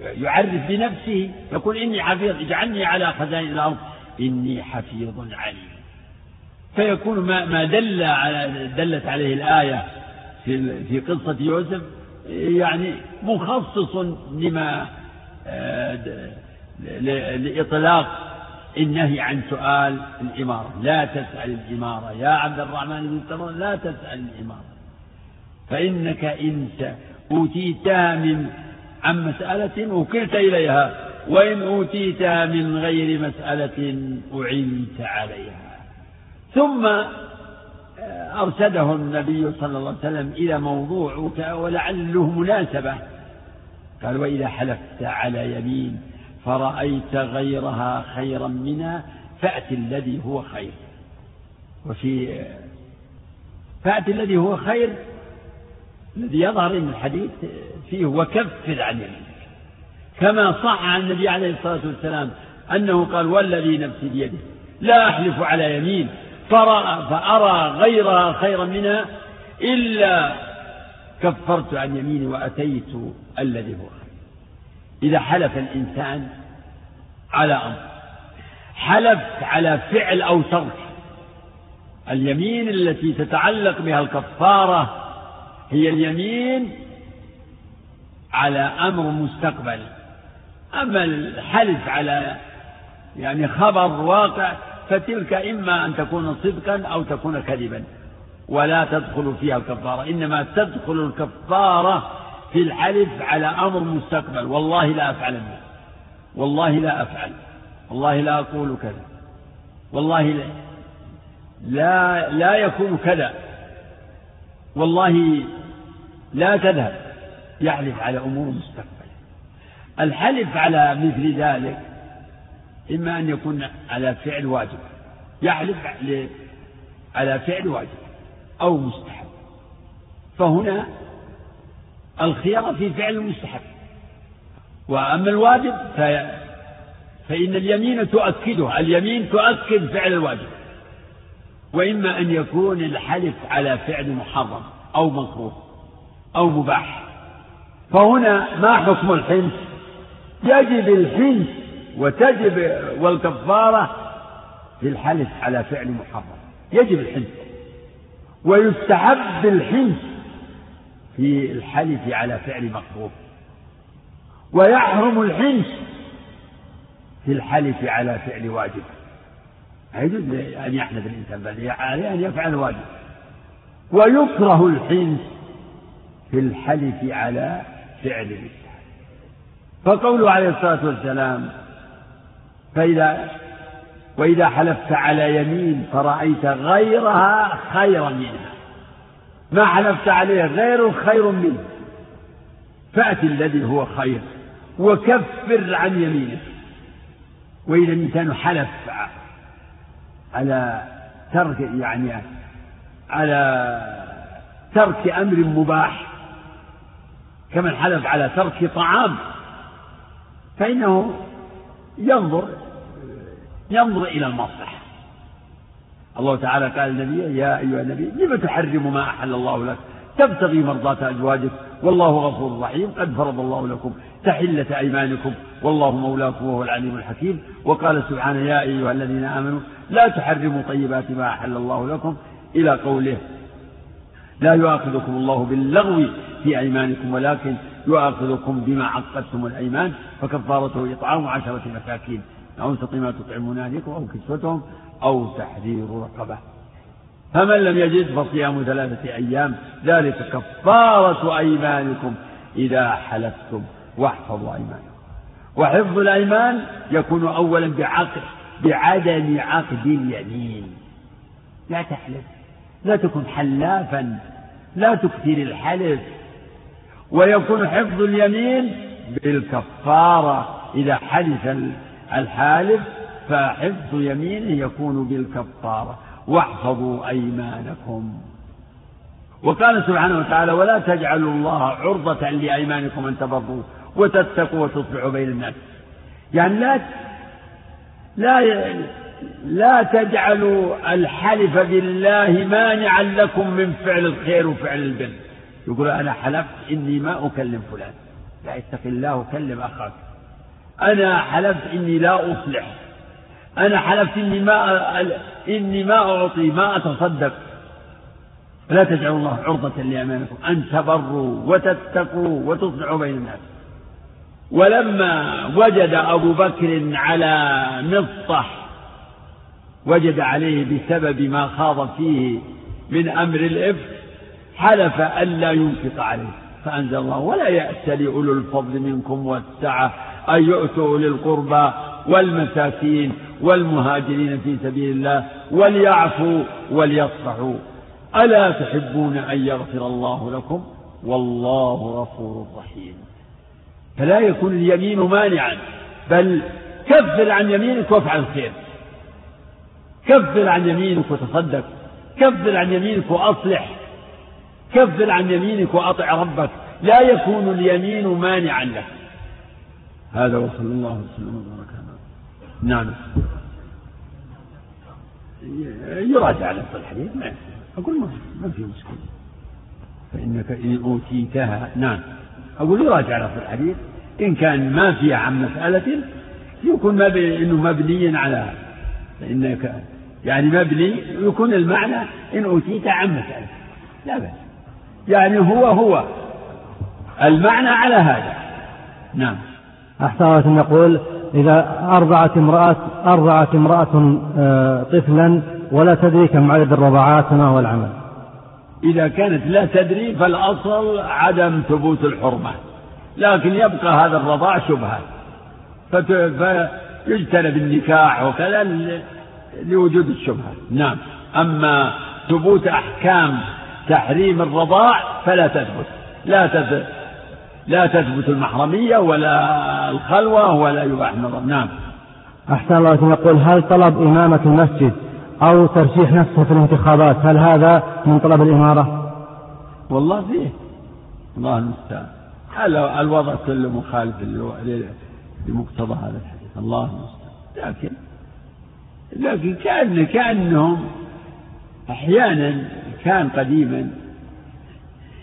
يعرف بنفسه يقول إني حفيظ اجعلني على خزائن الأرض إني حفيظ عليم. فيكون ما ما دل على دلت عليه الآية في في قصة يوسف يعني مخصص لما آه، لإطلاق النهي عن سؤال الإمارة. لا تسأل الإمارة. يا عبد الرحمن بن لا تسأل الإمارة. فإنك إن أوتيتها من عن مسألة وكلت إليها. وإن أوتيتها من غير مسألة أعنت عليها. ثم أرشده النبي صلى الله عليه وسلم إلى موضوع ولعله مناسبة. قال وإذا حلفت على يمين فرأيت غيرها خيرا منها فأت الذي هو خير. وفي فأت الذي هو خير الذي يظهر من الحديث فيه وكفر عن يمينك. كما صح عن النبي عليه الصلاة والسلام أنه قال والذي نفسي بيده لا أحلف على يمين. فأرى غيرها خيرا منها إلا كفرت عن يميني وأتيت الذي هو. إذا حلف الإنسان على أمر حلف على فعل أو ترك اليمين التي تتعلق بها الكفارة هي اليمين على أمر مستقبل. أما الحلف على يعني خبر واقع فتلك إما أن تكون صدقا أو تكون كذبا. ولا تدخل فيها الكفارة. إنما تدخل الكفارة في الحلف على أمر مستقبل. والله لا أفعل والله لا أفعل. والله لا أقول كذا. والله لا لا, لا يكون كذا. والله لا تذهب. يحلف على أمور مستقبل. الحلف على مثل ذلك إما أن يكون على فعل واجب يحلف على فعل واجب أو مستحب. فهنا الخيار في فعل المستحب وأما الواجب فإن اليمين تؤكده اليمين تؤكد فعل الواجب. وإما أن يكون الحلف على فعل محرم أو مكروه أو مباح. فهنا ما حكم الحنس يجب الحنس وتجب والكفارة في الحلف على فعل محرم. يجب الحنس ويستحب الحنس في الحلف على فعل مكروه. ويحرم الحنس في الحلف على فعل واجب. يجوز أن يحلف الإنسان بل عليه أن يفعل واجب. ويكره الحنس في الحلف على فعل المستحب فقوله عليه الصلاة والسلام فإذا وإذا حلفت على يمين فرأيت غيرها خيرا منها. ما حلفت عليه غير خير منه. فأت الذي هو خير وكفر عن يمينك. وإذا الإنسان حلف على ترك يعني على ترك أمر مباح كمن حلف على ترك طعام فإنه ينظر ينظر إلى المصلحة. الله تعالى قال النبي يا أيها النبي لم تحرم ما أحل الله لك؟ تبتغي مرضاة أزواجك. والله غفور رحيم. قد فرض الله لكم تحلة أيمانكم. والله مولاكم وهو العليم الحكيم. وقال سبحانه يا أيها الذين آمنوا لا تحرموا طيبات ما أحل الله لكم. إلى قوله لا يؤاخذكم الله باللغو في أيمانكم ولكن يؤاخذكم بما عقدتم الأيمان فكفارته إطعام عشرة مساكين. أوسط ما تطعمون أهلكم أو كسوتهم أو تحرير رقبة. فمن لم يجد فصيام ثلاثة أيام ذلك كفارة أيمانكم إذا حلفتم. واحفظوا أيمانكم. وحفظ الأيمان يكون أولا بعقد بعدم عقد اليمين. لا تحلف. لا تكن حلافا. لا تكثر الحلف. ويكون حفظ اليمين بالكفارة إذا حلف الحالف فحفظ يمينه يكون بالكفارة. واحفظوا أيمانكم. وقال سبحانه وتعالى ولا تجعلوا الله عرضة لأيمانكم أن تبروا وتتقوا وتصلحوا بين الناس. يعني لا لا لا تجعلوا الحلف بالله مانعا لكم من فعل الخير وفعل البر. يقول أنا حلفت إني ما أكلم فلان. لا اتق الله وكلم أخاك. أنا حلفت إني لا أصلح. أنا حلفت إني ما إني ما أعطي ما أتصدق. لا تجعلوا الله عرضة لأمانكم. أن تبروا وتتقوا وتصلحوا بين الناس. ولما وجد أبو بكر على مصطح وجد عليه بسبب ما خاض فيه من أمر الإفك حلف ألا ينفق عليه. فأنزل الله ولا يأت لأولو الفضل منكم والسعة أن يؤتوا أولي القربى والمساكين والمهاجرين في سبيل الله وليعفوا وليصفحوا. ألا تحبون أن يغفر الله لكم؟ والله غفور رحيم. فلا يكون اليمين مانعا بل كفر عن يمينك وافعل الخير كفر عن يمينك وتصدق. كفر عن يمينك وأصلح. كفر عن يمينك وأطع ربك. لا يكون اليمين مانعا لك. هذا وصلى الله وسلم وبارك نعم. يراجع نفس الحديث ما أقول ما, في مشكلة. فإنك إن أوتيتها نعم. أقول يراجع نفس الحديث. إن كان ما فيها عن مسألة يكون ما إنه مبني على فإنك يعني مبني يكون المعنى إن أوتيت عن مسألة. لا بأس. يعني هو هو المعنى على هذا. نعم. أحسن يقول إذا أرضعت امرأة أرضعت امرأة آه، طفلا ولا تدري كم عدد الرضعات ما هو العمل. إذا كانت لا تدري فالأصل عدم ثبوت الحرمة. لكن يبقى هذا الرضاع شبهة. فيجتنب النكاح وكذا لوجود الشبهة. نعم. أما ثبوت أحكام تحريم الرضاع فلا تثبت. لا تثبت لا تثبت المحرمية ولا الخلوة ولا يباح النظر نعم. أحسن الله يقول هل طلب إمامة المسجد أو ترشيح نفسه في الانتخابات؟ هل هذا من طلب الإمارة؟ والله فيه. الله المستعان. الوضع كله مخالف لمقتضى هذا الحديث؟ الله المستعان. لكن لكن كأن كأنهم أحيانا كان قديما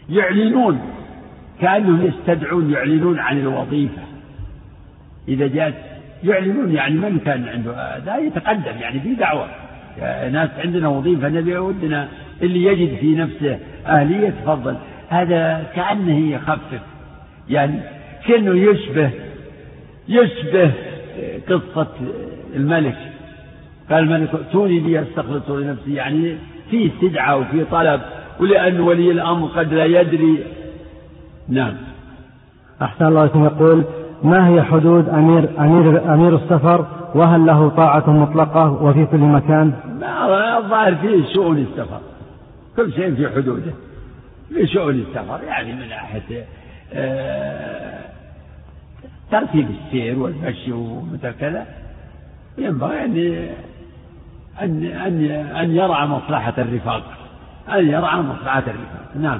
يعلنون كأنهم يستدعون يعلنون عن الوظيفة. إذا جاءت يعلنون يعني من كان عنده لا يتقدم يعني في دعوة. ناس عندنا وظيفة نبي ودنا اللي يجد في نفسه أهلية تفضل. هذا كأنه يخفف. يعني كأنه يشبه يشبه قصة الملك. قال الملك ائتوني لي استخلص لنفسي. يعني في استدعاء وفي طلب ولأن ولي الأمر قد لا يدري نعم. أحسن الله إليكم. يقول ما هي حدود أمير أمير أمير السفر؟ وهل له طاعة مطلقة وفي كل مكان؟ ما الظاهر فيه شؤون السفر. كل شيء في حدوده. لشؤون السفر يعني من ناحية آه، ترتيب السير والمشي ومثل كذا. ينبغي أن أن أن أن يرعى مصلحة الرفاق. أن يرعى مصلحة الرفاق. نعم.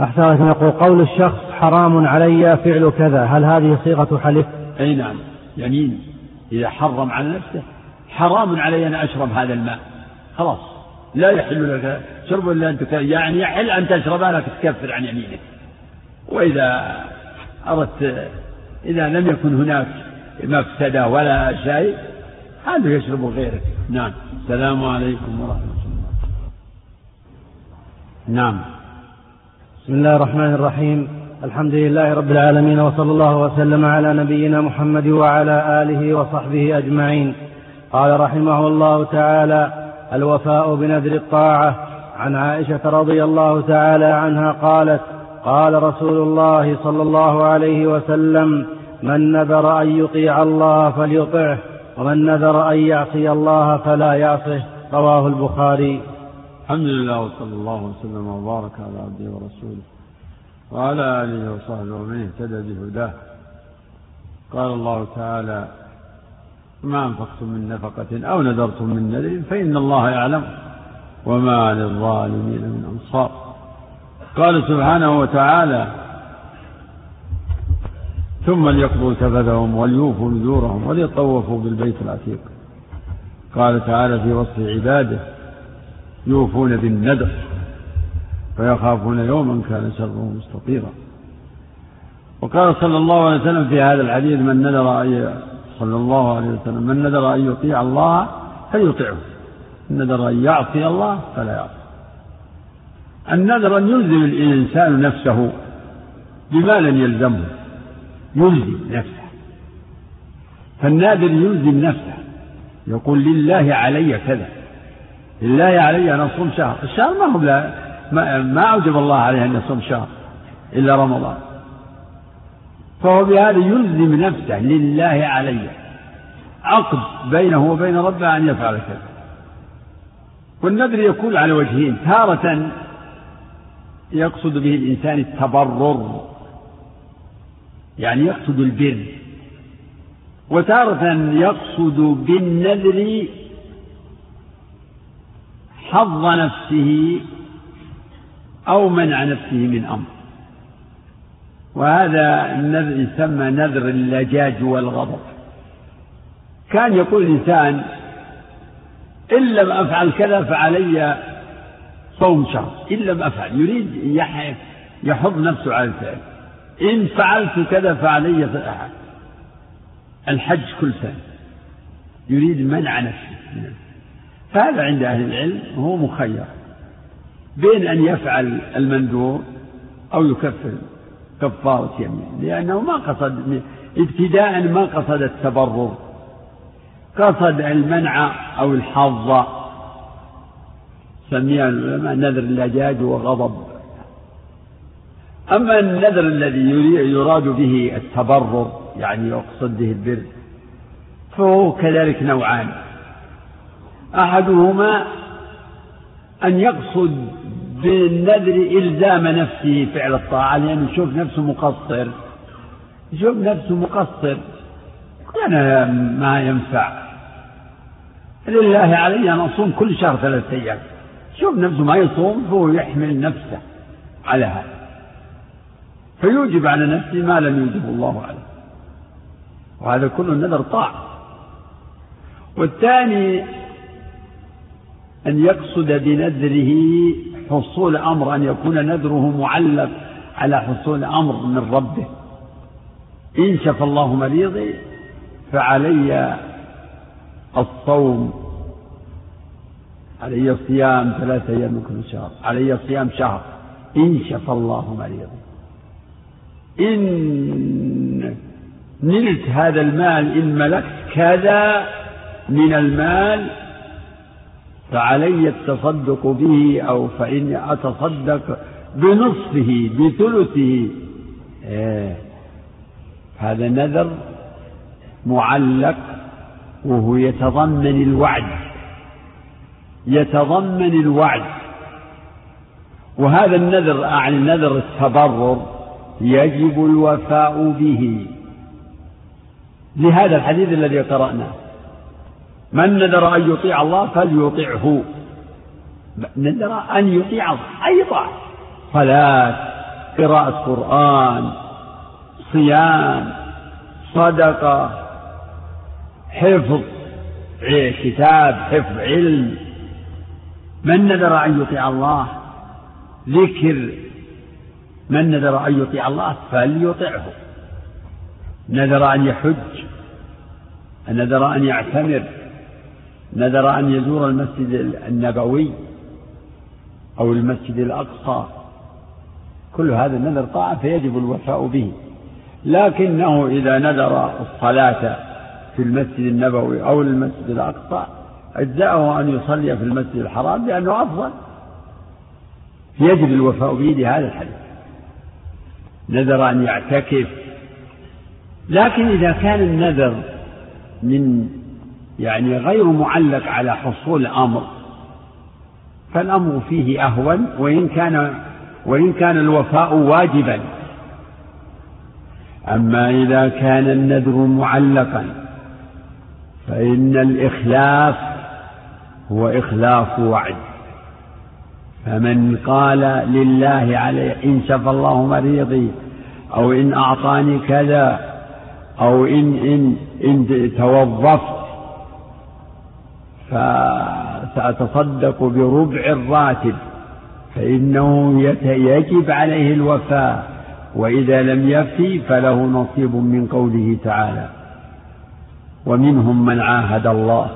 أحسن يقول قول الشخص حرام علي فعل كذا. هل هذه صيغة حلف؟ أي نعم. يمين. إذا حرم على نفسه حرام علي أن أشرب هذا الماء. خلاص. لا يحل لك شرب إلا أن يعني يحل أن تشرب لك تكفر عن يمينك. وإذا أردت إذا لم يكن هناك مفسدة ولا شيء هذا يشرب غيرك. نعم. السلام عليكم ورحمة الله. نعم. بسم الله الرحمن الرحيم. الحمد لله رب العالمين وصلى الله وسلم على نبينا محمد وعلى آله وصحبه أجمعين. قال رحمه الله تعالى الوفاء بنذر الطاعة. عن عائشة رضي الله تعالى عنها قالت قال رسول الله صلى الله عليه وسلم من نذر أن يطيع الله فليطعه ومن نذر أن يعصي الله فلا يعصه. رواه البخاري. الحمد لله وصلى الله وسلم وبارك على عبده ورسوله وعلى آله وصحبه ومن اهتدى بهداه. قال الله تعالى ما أنفقتم من نفقة أو نذرتم من نذر فإن الله يعلم وما للظالمين من أنصار. قال سبحانه وتعالى ثم ليقضوا تفثهم وليوفوا نذورهم وليطوفوا بالبيت العتيق. قال تعالى في وصف عباده يوفون بالندر فيخافون يوما كان شره مستطيرا. وقال صلى الله عليه وسلم في هذا الحديث من نذر أن صلى الله عليه وسلم من نذر أن يطيع الله فليطيعه. من نذر أن يعصي الله فلا يعصي. النذر أن يلزم الإنسان نفسه بما لم يلزمه. يلزم نفسه. فالنادر يلزم نفسه. يقول لله علي كذا. لله علي أن أصوم شهر. الشهر ما هو ما, ما أوجب الله عليه أن يصوم شهر إلا رمضان. فهو بهذا يلزم نفسه لله علي عقد بينه وبين ربه أن يفعل كذا. والنذر يكون على وجهين. تارة يقصد به الإنسان التبرر يعني يقصد البر. وتارة يقصد بالنذر حظ نفسه أو منع نفسه من أمر. وهذا النذر يسمى نذر اللجاج والغضب. كان يقول الإنسان إن لم أفعل كذا فعلي صوم شهر. إن لم أفعل. يريد يحض نفسه على الفعل. إن فعلت كذا فعلي الحج كل سنة. يريد منع نفسه فهذا عند أهل العلم هو مخير. بين أن يفعل المندور أو يكفر كفارة يمين لأنه ما قصد ابتداء ما قصد التبرر. قصد المنع أو الحظ. سميها العلماء نذر اللجاج وغضب أما النذر الذي يراد به التبرر يعني يقصد به البر فهو كذلك نوعان. أحدهما أن يقصد بالنذر إلزام نفسه فعل الطاعة لأنه يشوف نفسه مقصر. يشوف نفسه مقصر. أنا ما ينفع. لله علي أن أصوم كل شهر ثلاثة أيام. شوف نفسه ما يصوم فهو يحمل نفسه على هذا. فيوجب على نفسه ما لم يوجب الله عليه. وهذا كله نذر طاعة. والثاني أن يقصد بنذره حصول أمر أن يكون نذره معلق على حصول أمر من ربه. إن شفى الله مريضي فعلي الصوم. علي صيام ثلاثة أيام من كل شهر. علي صيام شهر. إن شفى الله مريضي. إن نلت هذا المال إن ملكت كذا من المال فعلي التصدق به أو فإني أتصدق بنصفه بثلثه. إيه. هذا نذر معلق وهو يتضمن الوعد. يتضمن الوعد. وهذا النذر أعني نذر التبرر يجب الوفاء به. لهذا الحديث الذي قرأناه. من نذر أن يطيع الله فليطعه. نذر أن يطيع أي طاعة صلاة قراءة قرآن صيام صدقة حفظ كتاب حفظ علم. من نذر أن يطيع الله؟ ذكر. من نذر أن يطيع الله؟ فليطعه. نذر أن يحج. نذر أن يعتمر. نذر أن يزور المسجد النبوي أو المسجد الأقصى. كل هذا النذر طاعة فيجب الوفاء به. لكنه إذا نذر الصلاة في المسجد النبوي أو المسجد الأقصى أجزأه أن يصلي في المسجد الحرام لأنه أفضل. يجب الوفاء به لهذا الحديث. نذر أن يعتكف. لكن إذا كان النذر من يعني غير معلق على حصول أمر فالأمر فيه أهون وإن كان وإن كان الوفاء واجبا. أما إذا كان النذر معلقا فإن الإخلاف هو إخلاف وعد. فمن قال لله عليه إن شفى الله مريضي أو إن أعطاني كذا أو إن إن إن توظفت فسأتصدق بربع الراتب فإنه يجب عليه الوفاء وإذا لم يفتي فله نصيب من قوله تعالى ومنهم من عاهد الله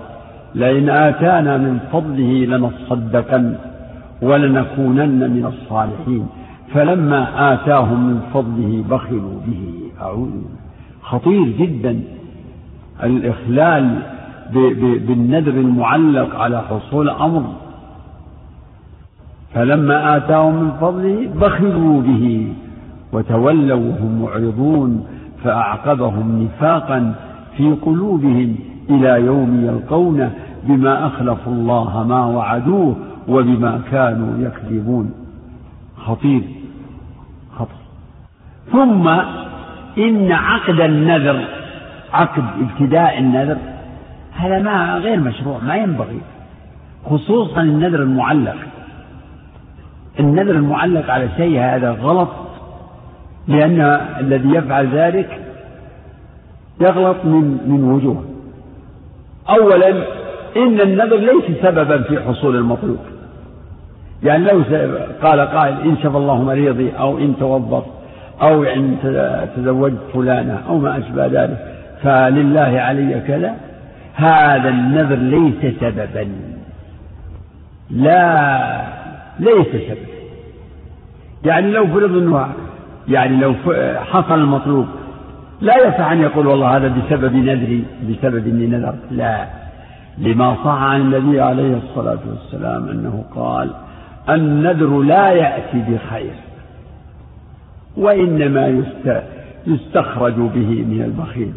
لئن آتانا من فضله لنصدقن ولنكونن من الصالحين فلما آتاهم من فضله بخلوا به. أعوذ خطير جدا الإخلال بالنذر المعلق على حصول أمر. فلما آتاهم من فضله بخلوا به وتولوا وهم معرضون فأعقبهم نفاقا في قلوبهم إلى يوم يلقونه بما أخلفوا الله ما وعدوه وبما كانوا يكذبون. خطير. خطر. ثم إن عقد النذر عقد ابتداء النذر هذا ما غير مشروع ما ينبغي خصوصا النذر المعلق. النذر المعلق على شيء هذا غلط لأن الذي يفعل ذلك يغلط من من وجوه. أولا إن النذر ليس سببا في حصول المطلوب. يعني لو قال قائل إن شفى الله مريضي أو إن توظف أو إن تزوجت فلانة أو ما أشبه ذلك فلله علي كذا هذا النذر ليس سببا. لا ليس سببا. يعني لو فرض إنه يعني لو حصل المطلوب لا يصح أن يقول والله هذا بسبب نذري بسبب إني نذرت. لا. لما صح عن النبي عليه الصلاة والسلام أنه قال النذر لا يأتي بخير وإنما يستخرج به من البخيل.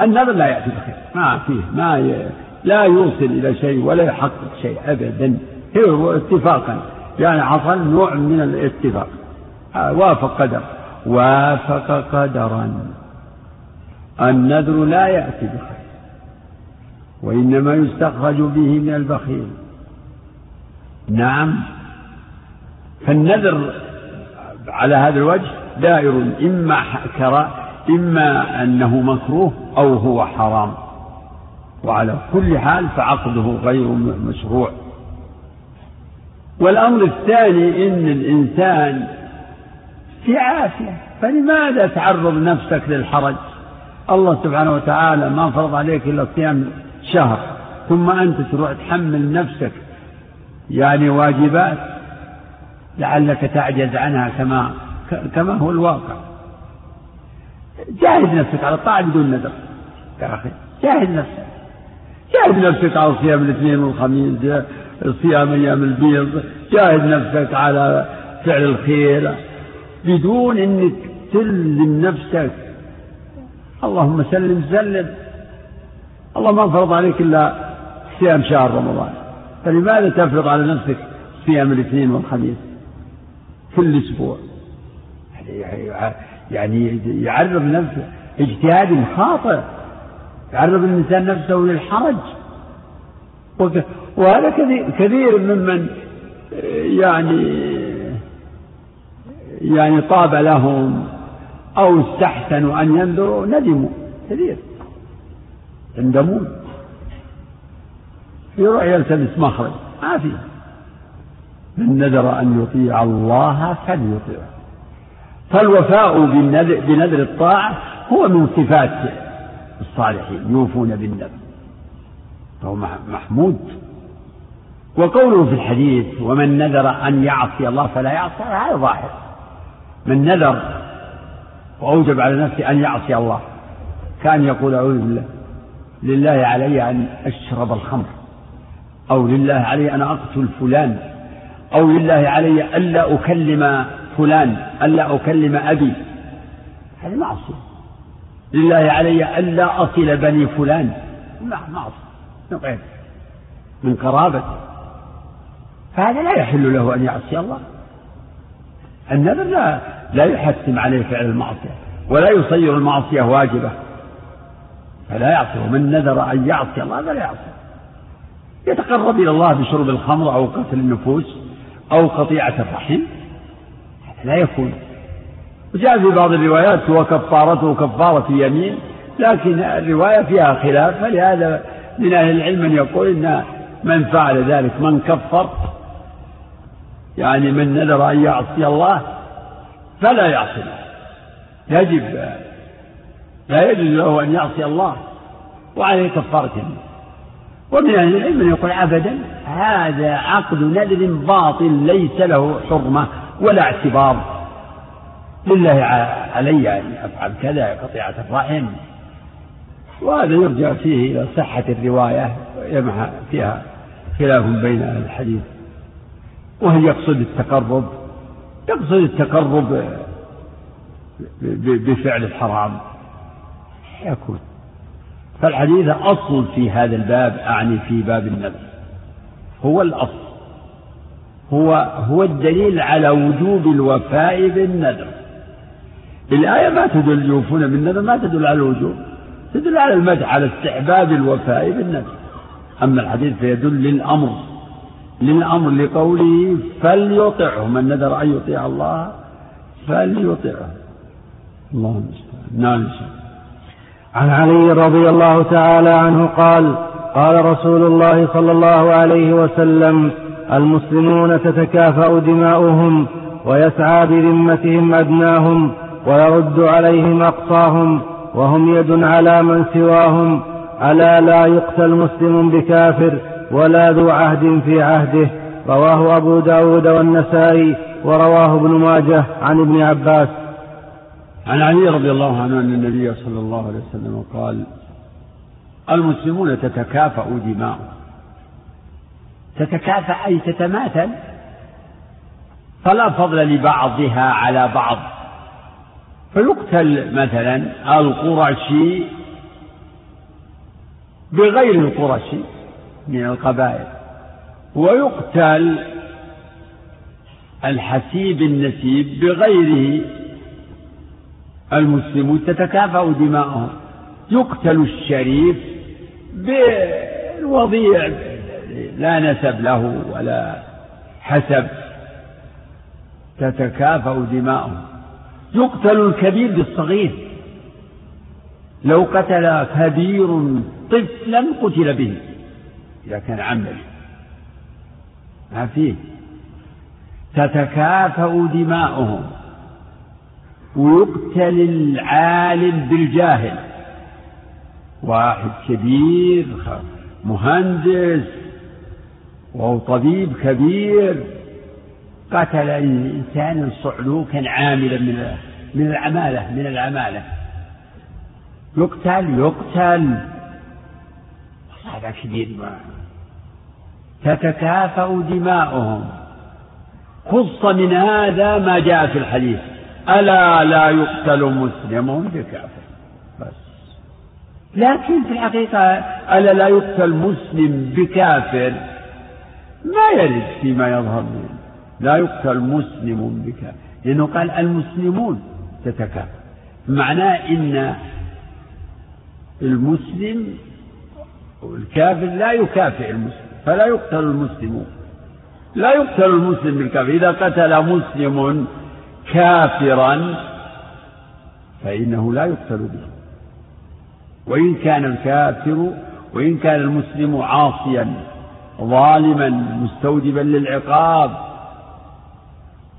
النذر لا يأتي بخير. ما فيه ما ي... لا يوصل إلى شيء ولا يحقق شيء ابدا. هو اتفاقا. يعني حصل نوع من الاتفاق. آه، وافق قدر. وافق قدرا. النذر لا يأتي بخير. وإنما يستخرج به من البخيل. نعم. فالنذر على هذا الوجه دائر. إما إما أنه مكروه أو هو حرام. وعلى كل حال فعقده غير مشروع. والأمر الثاني إن الإنسان في عافية. فلماذا تعرض نفسك للحرج؟ الله سبحانه وتعالى ما فرض عليك إلا صيام شهر ثم أنت تروح تحمل نفسك. يعني واجبات لعلك تعجز عنها كما كما هو الواقع. جاهد نفسك على الطاعة بدون نذر. يا أخي جاهد نفسك. جاهد نفسك على صيام الاثنين والخميس صيام أيام البيض. جاهد نفسك على فعل الخير. بدون أنك تلزم نفسك. اللهم سلم سلم. الله ما فرض عليك إلا صيام شهر رمضان. فلماذا تفرض على نفسك صيام الاثنين والخميس كل أسبوع يعني يعرض نفسه اجتهاد خاطئ يعرض الإنسان نفسه للحرج. وهذا كثير ممن يعني يعني طاب لهم أو استحسنوا أن ينذروا ندموا كثير يندمون يروح يلتمس مخرج ما في. من نذر أن يطيع الله فليطيعه. فالوفاء بنذر الطاعة هو من صفات الصالحين يوفون بالنذر فهو محمود. وقوله في الحديث ومن نذر أن يعصي الله فلا يعصي هذا ظاهر. من نذر وأوجب على نفسه أن يعصي الله كان يقول أعوذ بالله لله علي أن أشرب الخمر أو لله علي أن أقتل فلان أو لله علي ألا أكلم فلان ألا أكلم أبي. هذه معصية لله علي ألا أصل بني فلان. معصية من قرابة. فهذا لا يحل له أن يعصي الله. النذر لا لا يحتم عليه فعل المعصية ولا يصير المعصية واجبة. فلا يعصي ومن نذر أن يعصي الله فلا يعصي. يتقرب إلى الله بشرب الخمر أو قتل النفوس أو قطيعة الرحم. لا يكون. وجاء في بعض الروايات وكفارته كفارة يمين لكن الرواية فيها خلاف فلهذا من أهل العلم من يقول إن من فعل ذلك من كفر يعني من نذر أن يعصي الله فلا يعصي الله. يجب لا يجوز له أن يعصي الله وعليه كفارة يمين ومن أهل العلم من يقول أبدا هذا عقد نذر باطل ليس له حرمة. ولا اعتبار. لله علي أن أفعل كذا قطيعة الرحم. وهذا يرجع فيه إلى صحة الرواية يمحى فيها خلاف بين أهل الحديث. وهل يقصد التقرب؟ يقصد التقرب بفعل الحرام. يكون فالحديث أصل في هذا الباب أعني في باب النذر. هو الأصل. هو هو الدليل على وجوب الوفاء بالنذر. الآية ما تدل يوفون بالنذر ما تدل على الوجوب تدل على المدح على استحباب الوفاء بالنذر. أما الحديث فيدل للأمر للأمر لقوله فليطعه من نذر أن يطيع الله فليطعه الله المستعان. نعم عن علي رضي الله تعالى عنه قال قال رسول الله صلى الله عليه وسلم المسلمون تتكافأ دماؤهم ويسعى بذمتهم أدناهم ويرد عليهم أقصاهم وهم يد على من سواهم ألا لا يقتل مسلم بكافر ولا ذو عهد في عهده رواه أبو داود والنسائي ورواه ابن ماجه عن ابن عباس عن علي رضي الله عنه أن النبي صلى الله عليه وسلم قال المسلمون تتكافأ دماؤهم تتكافأ أي تتماثل؟ فلا فضل لبعضها على بعض. فيقتل مثلا القرشي بغير القرشي من القبائل ويقتل الحسيب النسيب بغيره. المسلمون تتكافأ دماؤهم يقتل الشريف بالوضيع لا نسب له ولا حسب تتكافأ دماؤهم يقتل الكبير بالصغير. لو قتل كبير طفلا قتل به. إذا كان عمل. ما فيه. تتكافأ دماؤهم ويقتل العالم بالجاهل. واحد كبير مهندس وهو طبيب كبير. قتل إنسانا صعلوكا عاملا من من العمالة من العمالة. يقتل يقتل. هذا كبير. ما تتكافأ دماؤهم. خص من هذا ما جاء في الحديث. ألا لا يقتل مسلم بكافر. بس. لكن في الحقيقة ألا لا يقتل مسلم بكافر. ما يرد فيما يظهر منه. لا يقتل مسلم بكافر لأنه قال المسلمون تتكافر معناه إن المسلم والكافر لا يكافئ المسلم فلا يقتل المسلمون لا يقتل المسلم بالكافر. إذا قتل مسلم كافرا فإنه لا يقتل به. وإن كان الكافر وإن كان المسلم عاصيا ظالما مستوجبا للعقاب.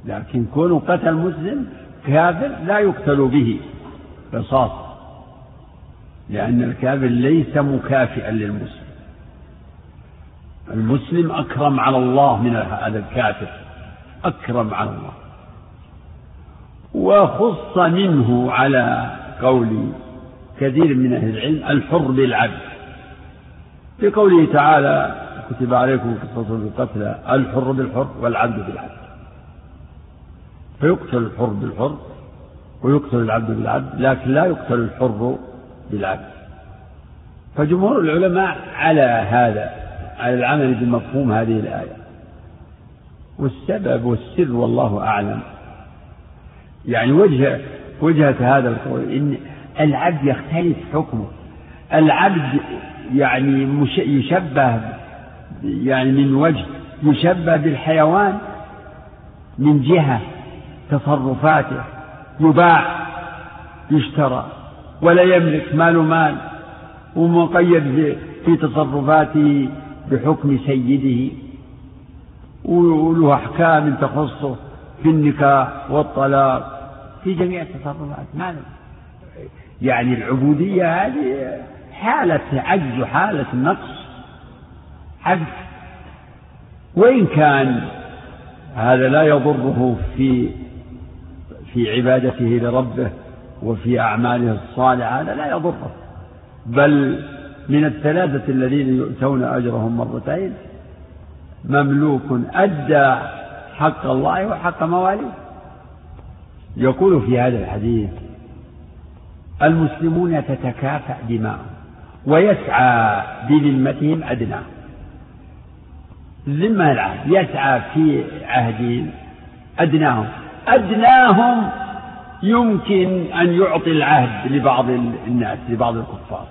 لكن كونه قتل مسلم كافر لا يقتل به قصاص لأن الكافر ليس مكافئا للمسلم. المسلم أكرم على الله من هذا الكافر أكرم على الله. وخص منه على قول كثير من أهل العلم الحر بالعبد. في قوله تعالى كتب عليكم قصص القتلى الحر بالحر والعبد بالعبد. فيقتل الحر بالحر ويقتل العبد بالعبد لكن لا يقتل الحر بالعبد. فجمهور العلماء على هذا على العمل بمفهوم هذه الآية. والسبب والسر والله أعلم. يعني وجه وجهة هذا القول إن العبد يختلف حكمه. العبد يعني يشبه يعني من وجه يشبه بالحيوان من جهة تصرفاته يباع يشترى ولا يملك مال مال ومقيد في تصرفاته بحكم سيده. وله أحكام تخصه في النكاح والطلاق في جميع التصرفات. ما يعني العبودية هذه حالة عجز وحالة نقص. عجز وإن كان هذا لا يضره في في عبادته لربه وفي أعماله الصالحة هذا لا يضره. بل من الثلاثة الذين يؤتون أجرهم مرتين مملوك أدى حق الله وحق مواليه يقول في هذا الحديث المسلمون تتكافأ دماؤهم ويسعى بذمتهم أدناهم. الذمة العهد يسعى في عهد أدناهم. أدناهم يمكن أن يعطي العهد لبعض الناس لبعض الكفار.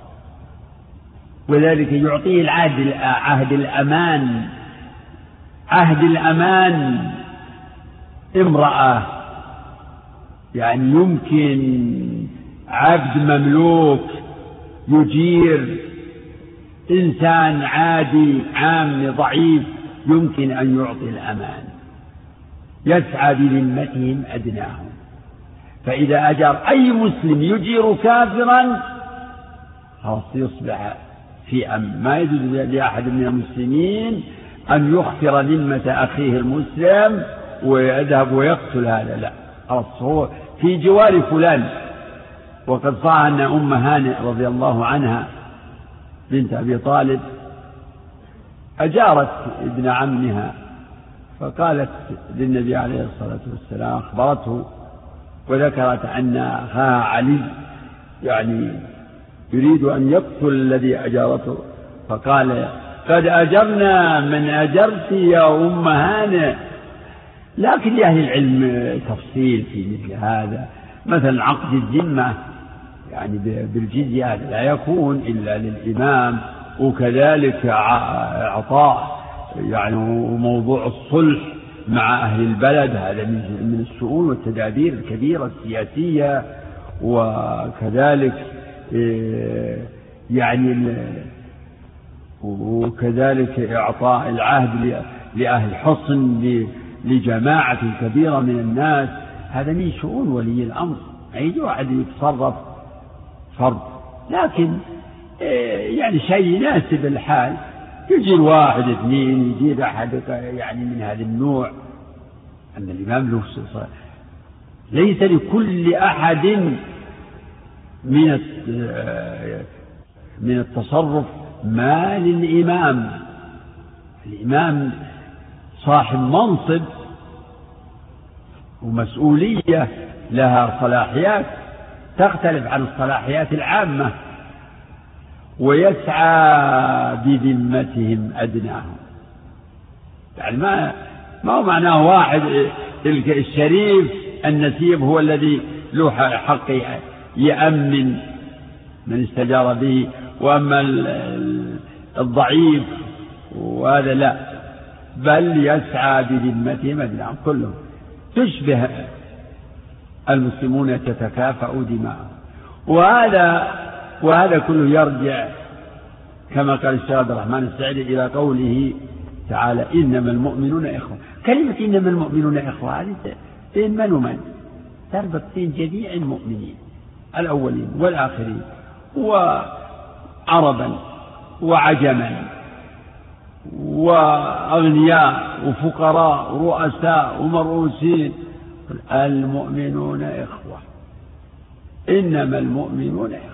وذلك يعطيه العهد عهد الأمان. عهد الأمان امرأة. يعني يمكن عبد مملوك يجير إنسان عادي عام ضعيف. يمكن أن يعطي الأمان. يسعى بذمتهم أدناهم. فإذا أجر أي مسلم يجير كافرا خلاص يصبح في أمن ما يجوز لأحد من المسلمين أن يخفر ذمة أخيه المسلم ويذهب ويقتل هذا. لا خلاص هو في جوار فلان. وقد صح أن أم هانئ رضي الله عنها بنت أبي طالب أجارت ابن عمها فقالت للنبي عليه الصلاة والسلام أخبرته وذكرت أن أخاها علي يعني يريد أن يقتل الذي أجارته. فقال قد أجرنا من أجرت يا أم هانئ لكن لأهل العلم تفصيل في مثل هذا. مثلا عقد الذمة يعني بالجزية لا يكون إلا للإمام وكذلك إعطاء يعني موضوع الصلح مع أهل البلد هذا من الشؤون والتدابير الكبيرة السياسية وكذلك إيه، يعني وكذلك إعطاء العهد لأهل حصن لجماعة كبيرة من الناس هذا من شؤون ولي الأمر. يجي واحد يتصرف فرض لكن يعني شيء يناسب الحال. يجي الواحد اثنين يجي أحد يعني من هذا النوع. أن الإمام له ليس لكل أحد من من التصرف ما للإمام الإمام صاحب منصب ومسؤولية لها صلاحيات تختلف عن الصلاحيات العامة. ويسعى بذمتهم أدناهم. يعني ما ما هو معناه واحد الشريف النسيب هو الذي له حق يأمن من استجار به وأما الضعيف وهذا لا. بل يسعى بذمتهم أجمعين كلهم. تشبه المسلمون تتكافأ دماءهم. وهذا وهذا كله يرجع كما قال الشيخ عبد الرحمن السعيدي إلى قوله تعالى إنما المؤمنون إخوة. كلمة إنما المؤمنون إخوة هذه بين من ومن؟ تربط بين جميع المؤمنين الأولين والآخرين وعربا وعجما وأغنياء وفقراء ورؤساء ومرؤوسين. المؤمنون إخوة. إنما المؤمنون إخوة.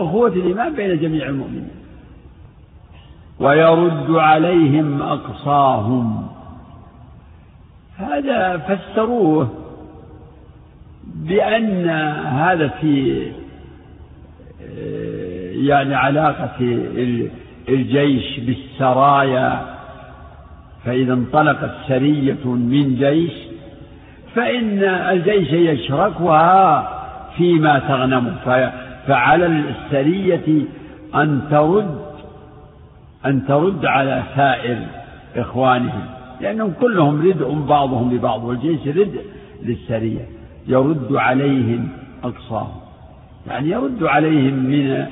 أخوة الإيمان بين جميع المؤمنين. ويرد عليهم أقصاهم. هذا فسروه بأن هذا في يعني علاقة الجيش بالسرايا. فإذا انطلقت سرية من جيش فإن الجيش يشركها فيما تغنم فعلى السرية أن ترد أن ترد على سائر إخوانهم لأنهم كلهم ردء بعضهم لبعض والجيش ردء للسرية يرد عليهم أقصاهم. يعني يرد عليهم من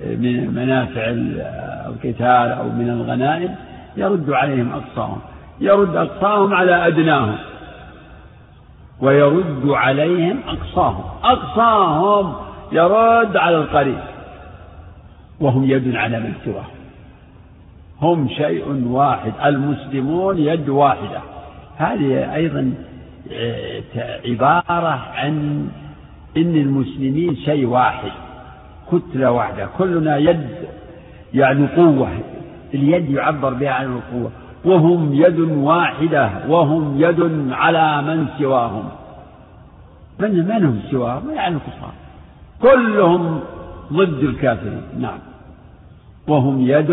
من منافع القتال أو من الغنائم يرد عليهم أقصاهم. يرد أقصاهم على أدناهم ويرد عليهم أقصاهم. أقصاهم يرد على القريب وهم يد على من سواهم هم شيء واحد المسلمون يد واحدة. هذه أيضا آه، عبارة عن إن المسلمين شيء واحد كتلة واحدة. كلنا يد يعني قوة. اليد يعبر بها عن القوة. وهم يد واحدة وهم يد على من سواهم. من من هم سواهم؟ يعني الكفار. كلهم ضد الكافرين. نعم. وهم يد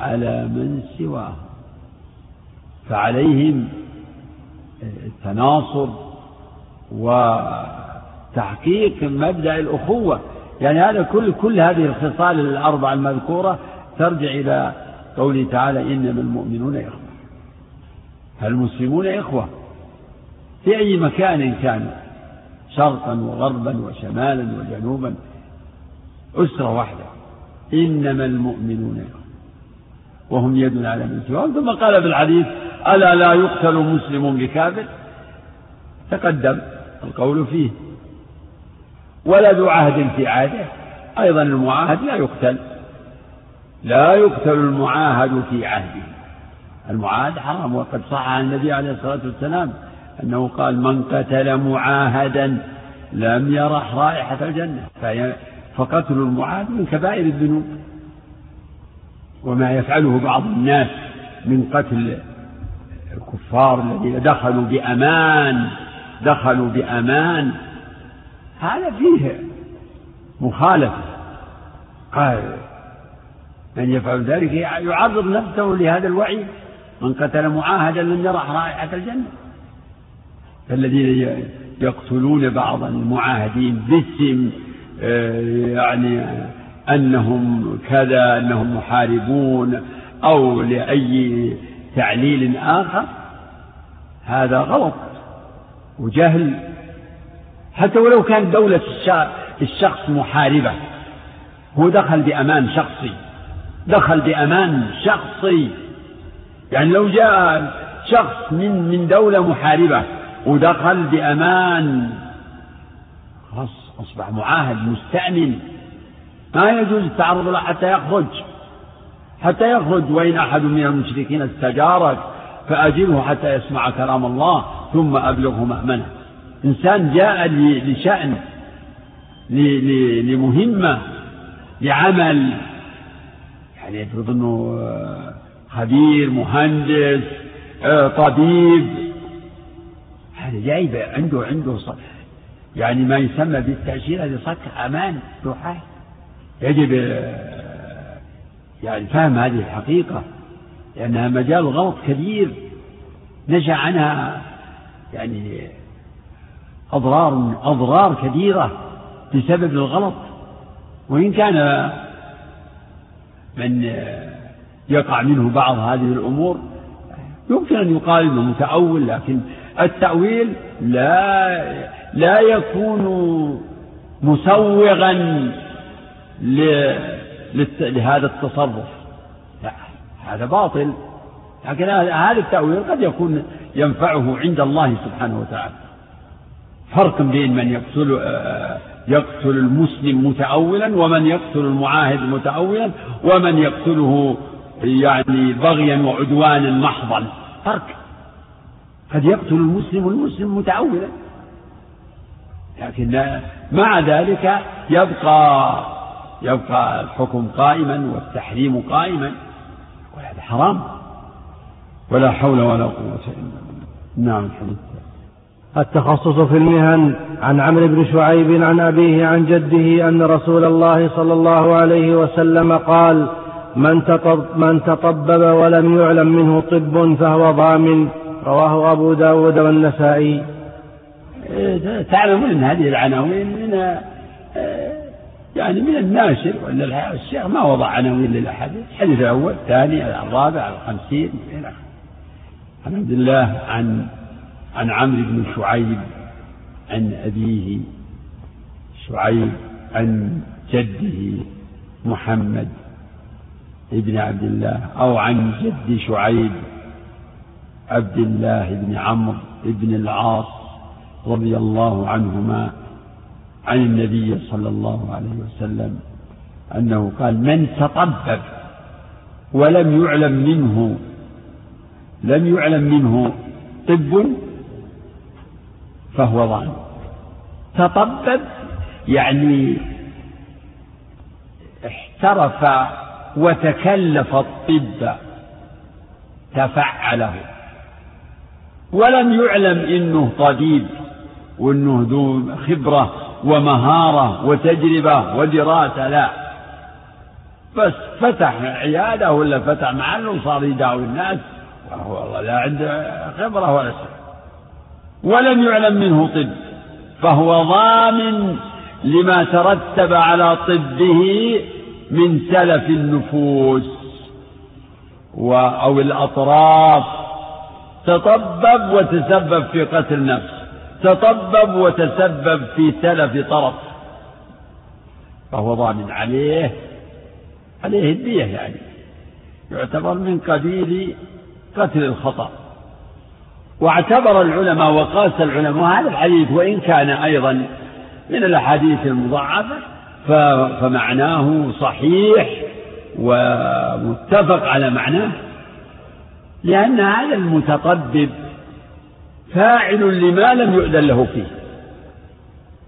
على من سواهم. فعليهم التناصر وتحقيق مبدأ الأخوة. يعني هذا كل كل هذه الخصال الأربعة المذكورة ترجع إلى قوله تعالى إنما المؤمنون إخوة. فالمسلمون إخوة في أي مكان كانوا. شرقا وغربا وشمالا وجنوبا. أسرة واحدة. إنما المؤمنون وهم يد على من سواهم ثم قال في الحديث ألا لا يقتل مسلم بكافر؟ تقدم القول فيه. ولا ذو عهد في عهده. أيضا المعاهد لا يقتل. لا يقتل المعاهد في عهده. المعاهد حرام وقد صح عن النبي عليه الصلاة والسلام. أنه قال من قتل معاهدا لم يرح رائحة الجنة فقتل المعاهد من كبائر الذنوب. وما يفعله بعض الناس من قتل الكفار الذين دخلوا بأمان دخلوا بأمان هذا فيه مخالفة. قال من يفعل ذلك يعرض نفسه لهذا الوعي من قتل معاهدا لم يرح رائحة الجنة. فالذين يقتلون بعض المعاهدين باسم آه، يعني أنهم كذا أنهم محاربون أو لأي تعليل آخر. هذا غلط وجهل. حتى ولو كان دولة الشخص محاربة هو دخل بأمان شخصي دخل بأمان شخصي. يعني لو جاء شخص من من دولة محاربة ودخل بأمان. خلاص أصبح معاهد مستأمن ما يجوز التعرض له حتى يخرج. حتى يخرج وإن أحد من المشركين استجارك فأجله حتى يسمع كلام الله ثم أبلغه مأمنة. إنسان جاء لشأن لمهمة لعمل. يعني يفرض أنه خبير مهندس طبيب. هذا جايب عنده عنده يعني ما يسمى بالتأشيرة هذه صك أمان روحه يجب يعني فهم هذه الحقيقة لأنها مجال غلط كبير. نشأ عنها يعني أضرار أضرار كبيرة بسبب الغلط. وإن كان من يقع منه بعض هذه الأمور يمكن أن يقال أنه متأول لكن التأويل لا لا يكون مسوغا لهذا التصرف. لا هذا باطل. لكن هذا التأويل قد يكون ينفعه عند الله سبحانه وتعالى. فرق بين من يقتل يقتل المسلم متأولا ومن يقتل المعاهد متأولا ومن يقتله يعني بغيا وعدوانا محضا. فرق. قد يقتل المسلم المسلم متعودا. لكن مع ذلك يبقى يبقى الحكم قائما والتحريم قائما. وهذا حرام. ولا حول ولا قوة إلا بالله. نعم الحمد التخصص في المهن عن عمرو بن شعيب عن أبيه عن جده أن رسول الله صلى الله عليه وسلم قال من تطبب ولم يعلم منه طب فهو ضامن رواه أبو داود والنسائي. تعلمون أن هذه العناوين من آه، يعني من الناشر ولا الشيخ ما وضع عناوين للأحاديث. الحديث الأول الثاني الرابع الخمسين إلى آخره. الحمد لله عن عن عمرو بن شعيب عن أبيه شعيب عن جده محمد ابن عبد الله أو عن جد شعيب. عبد الله بن عمرو بن العاص رضي الله عنهما عن النبي صلى الله عليه وسلم أنه قال من تطبب ولم يعلم منه لم يعلم منه طب فهو ظالم. تطبب يعني احترف وتكلف الطب تفعله. ولم يعلم إنه طبيب وإنه ذو خبرة ومهارة وتجربة ودراسة لا. بس فتح عياده ولا فتح محل وصار يداوي الناس وهو والله لا عنده خبرة ولا شيء. ولم يعلم منه طب فهو ضامن لما ترتب على طبه من سلف النفوس أو الأطراف. تطبب وتسبب في قتل نفس تطبب وتسبب في تلف طرف. فهو ضامن عليه عليه الدية يعني. يعتبر من قبيل قتل الخطأ. واعتبر العلماء وقاس العلماء هذا الحديث وإن كان أيضا من الأحاديث المضاعفة فمعناه صحيح ومتفق على معناه. لأن هذا المتطبب فاعل لما لم يؤذن له فيه.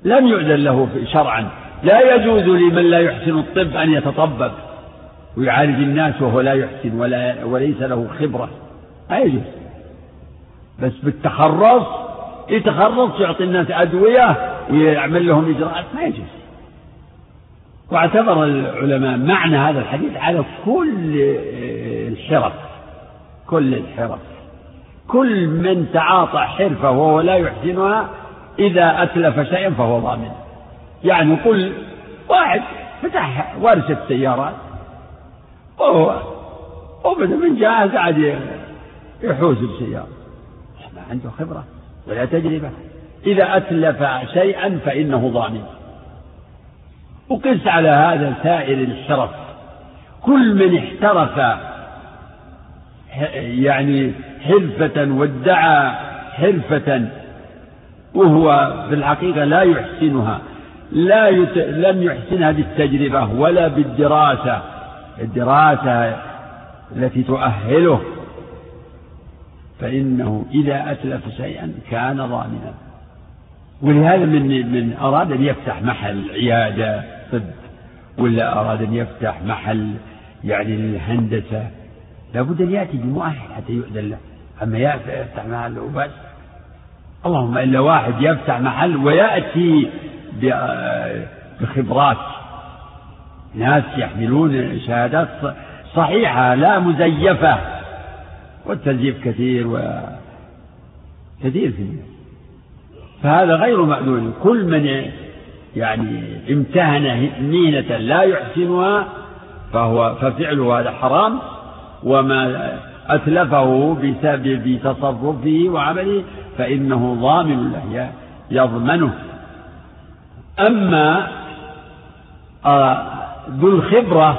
لم يؤذن له شرعا. لا يجوز لمن لا يحسن الطب أن يتطبب. ويعالج الناس وهو لا يحسن ولا وليس له خبرة. لا يجوز. بس بالتخرص يتخرص يعطي الناس أدوية ويعمل لهم إجراءات. ما يجوز. واعتبر العلماء معنى هذا الحديث على كل الحرف كل الحرف كل من تعاطى حرفة وهو لا يحسنها إذا أتلف شيئا فهو ضامن. يعني قل واحد فتح ورشة سيارات وهو وبدأ من جاهز قاعد يحوس السيارة ما عنده خبرة ولا تجربة إذا أتلف شيئا فإنه ضامن. وقس على هذا سائر الحرف كل من احترف يعني حرفة وادعى حرفة وهو في الحقيقة لا يحسنها لا يت... لم يحسنها بالتجربة ولا بالدراسة. الدراسة التي تؤهله فإنه إذا أتلف شيئا كان ضامنا ولهذا من من أراد أن يفتح محل عيادة طب ولا أراد أن يفتح محل يعني للهندسة. لابد أن يأتي بمؤهل حتى يؤذن له. أما يفتح محل وبس. اللهم إلا واحد يفتح محل ويأتي بخبرات. ناس يحملون شهادات صحيحة لا مزيفة. والتزييف كثير و كثير في الناس. فهذا غير مأذون. كل من يعني امتهن مهنة لا يحسنها فهو ففعله هذا حرام. وما أتلفه بسبب تصرفه وعمله فإنه ضامن له يضمنه. أما آه، ذو الخبرة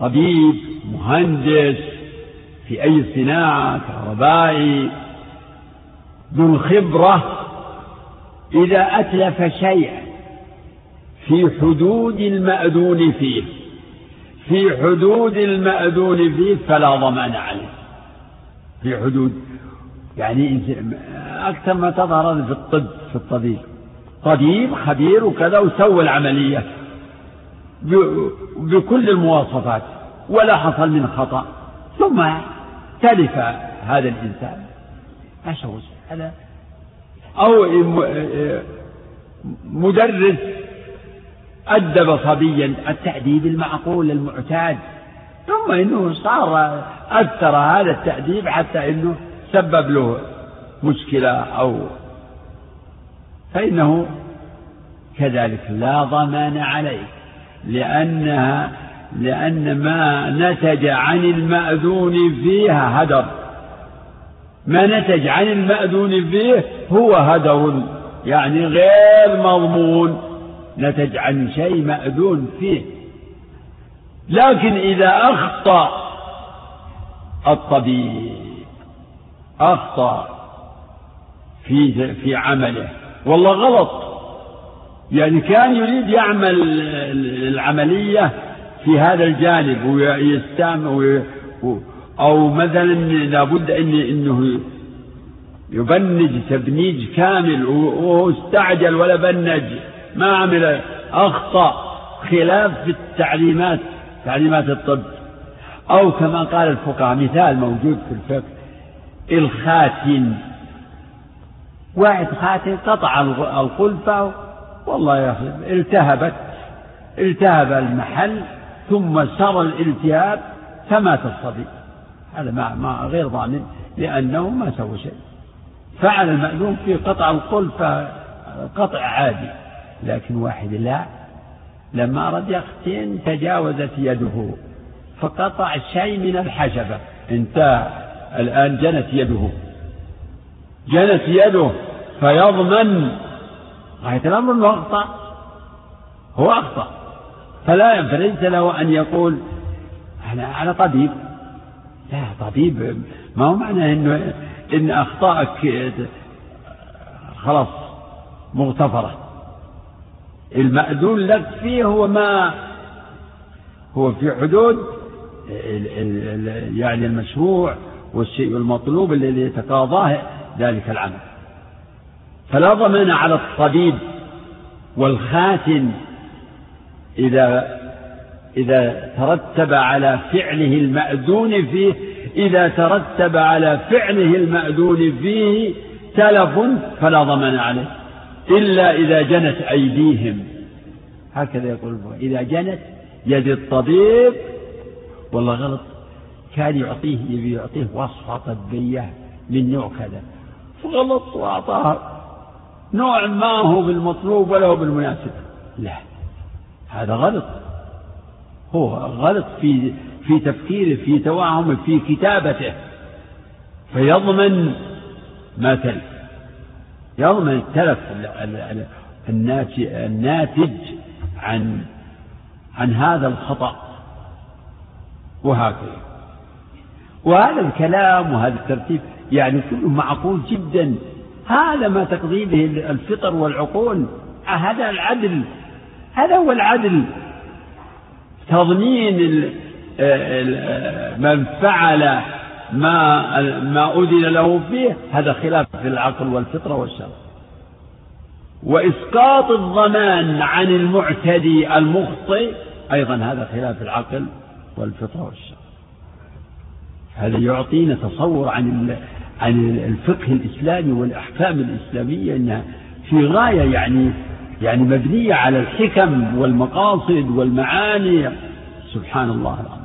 طبيب مهندس في أي صناعة كهربائي ذو الخبرة إذا أتلف شيئا في حدود المأذون فيه في حدود المأذون فيه فلا ضمان عليه. في حدود يعني أكثر ما تظهر في الطب في الطبيب. طبيب خبير وكذا وسوى العملية بكل المواصفات ولا حصل من خطأ. ثم تلف هذا الإنسان. ما هذا. أو مدرس أدب صبيا التأديب المعقول المعتاد. ثم إنه صار أثر هذا التأديب حتى إنه سبب له مشكلة أو فإنه كذلك لا ضمان عليه لأنها لأن ما نتج عن المأذون فيها هدر. ما نتج عن المأذون فيه هو هدر يعني غير مضمون. نتج عن شيء مأذون فيه. لكن إذا أخطأ الطبيب أخطأ في في عمله. والله غلط. يعني كان يريد يعمل العملية في هذا الجانب ويستعمل أو مثلا لابد أن أنه يبنج تبنيج كامل وهو استعجل ولا بنج. ما عمل أخطأ خلاف في التعليمات تعليمات الطب. أو كما قال الفقهاء مثال موجود في الفقه الخاتم. واحد خاتم قطع القلفة والله يا أخي التهبت التهب المحل ثم سر الالتهاب فمات الصبي. هذا ما, ما غير ضامن لأنه ما سوى شيء. فعل المأذون في قطع القلفة قطع عادي. لكن واحد لا. لما أراد يختن تجاوزت يده فقطع شيء من الحشبة انتهى. الآن جنت يده. جنت يده فيضمن. غاية الأمر أنه أخطأ؟ هو أخطأ. فلا فليس له أن يقول أنا أنا طبيب. لا طبيب. ما هو معنى إنه إن أخطائك خلاص مغتفرة. المأذون لك فيه هو ما؟ هو في حدود يعني المشروع والشيء المطلوب الذي يتقاضاه ذلك العمل. فلا ضمان على الطبيب والخاتم إذا إذا ترتب على فعله المأذون فيه إذا ترتب على فعله المأذون فيه تلف فلا ضمان عليه. إلا إذا جنت أيديهم. هكذا يقول إذا جنت يد الطبيب. والله غلط. كان يعطيه يبي يعطيه وصفة طبية من نوع كذا. فغلط وأعطاه. نوع ما هو بالمطلوب ولا هو بالمناسب. لا. هذا غلط. هو غلط في في تفكيره في توهمه في كتابته. فيضمن ما تلف. يضمن التلف الناتج عن عن هذا الخطأ. وهكذا. وهذا الكلام وهذا الترتيب يعني كله معقول جدا. هذا ما تقضي به الفطر والعقول. هذا العدل. هذا هو العدل. تضمين من فعل ما ما أذن له فيه هذا خلاف في العقل والفطرة والشرع. وإسقاط الضمان عن المعتدي المخطئ أيضا هذا خلاف العقل والفطرة والشرع. هذا يعطينا تصور عن عن الفقه الإسلامي والأحكام الإسلامية أنها في غاية يعني يعني مبنية على الحكم والمقاصد والمعاني. سبحان الله العظيم.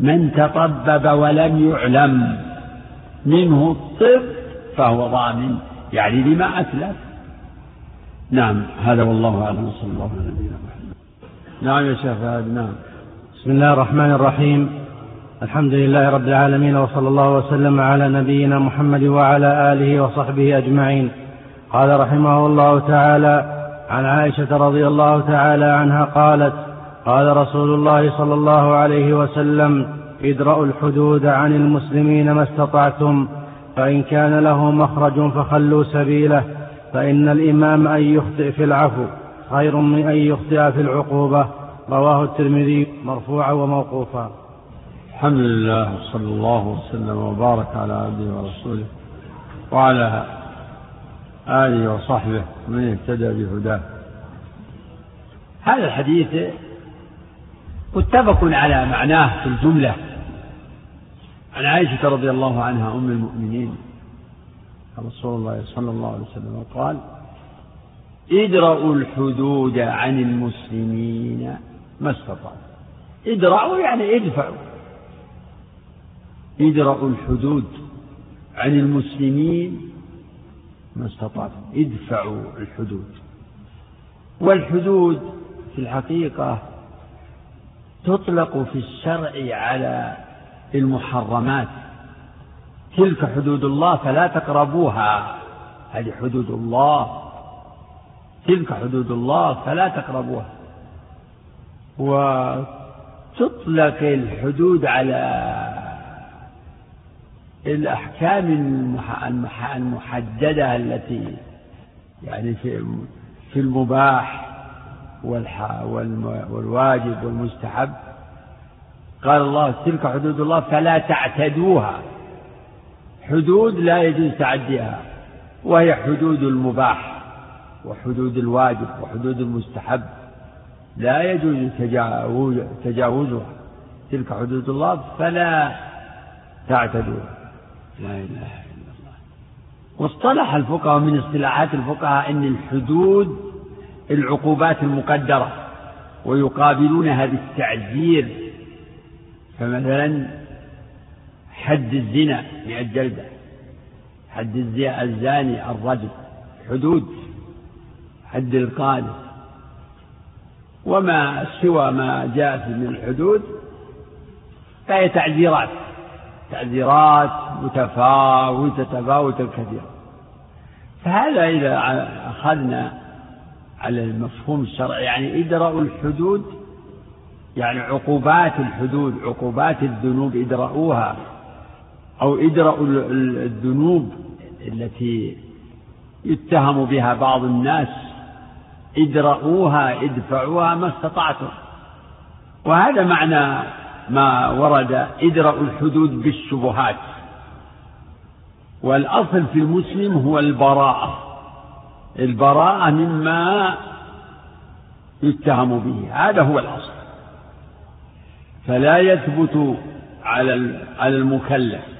من تطبب ولم يعلم منه الطب فهو ضامن يعني لما أتلف نعم هذا والله أعلم صلى الله عليه وسلم نعم يا شيخ نعم. بسم الله الرحمن الرحيم. الحمد لله رب العالمين وصلى الله وسلم على نبينا محمد وعلى آله وصحبه أجمعين. قال رحمه الله تعالى عن عائشة رضي الله تعالى عنها قالت قال رسول الله صلى الله عليه وسلم ادرأوا الحدود عن المسلمين ما استطعتم فإن كان له مخرج فخلوا سبيله فإن الإمام أن يخطئ في العفو خير من أن يخطئ في العقوبة. رواه الترمذي مرفوعا وموقوفا. الحمد لله وصلى الله وسلم وبارك على عبده ورسوله وعلى آله وصحبه من اهتدى بهداه. هذا الحديث متفق على معناه في الجملة. عن عائشة رضي الله عنها أم المؤمنين رسول الله صلى الله عليه وسلم قال ادرأوا الحدود عن المسلمين ما استطعتم ادرأوا يعني ادفعوا. ادرأوا الحدود عن المسلمين ما استطعتم ادفعوا الحدود. والحدود في الحقيقة تطلق في الشرع على المحرمات. تلك حدود الله فلا تقربوها. هذه حدود الله. تلك حدود الله فلا تقربوها. وتطلق الحدود على الأحكام المحددة التي يعني في في المباح. والواجب والمستحب. قال الله تلك حدود الله فلا تعتدوها. حدود لا يجوز تعديها وهي حدود المباح وحدود الواجب وحدود المستحب. لا يجوز تجاوزها. تلك حدود الله فلا تعتدوها. لا إله إلا الله. واصطلح الفقهاء من اصطلاحات الفقهاء أن الحدود العقوبات المقدرة ويقابلونها بالتعزير فمثلا حد الزنا مئة جلدة حد الزاني الرجل حدود حد القاذف وما سوى ما جاء من الحدود فهي تعذيرات تعذيرات متفاوتة تفاوتا كثيرا. فهذا إذا أخذنا على المفهوم الشرعي. يعني ادرأوا الحدود يعني عقوبات الحدود عقوبات الذنوب ادرأوها أو ادرأوا الذنوب التي يتهم بها بعض الناس ادرأوها ادفعوها ما استطعتم. وهذا معنى ما ورد ادرأوا الحدود بالشبهات. والأصل في المسلم هو البراءة. البراءة مما يتهم به. هذا هو الأصل. فلا يثبت على على المكلف.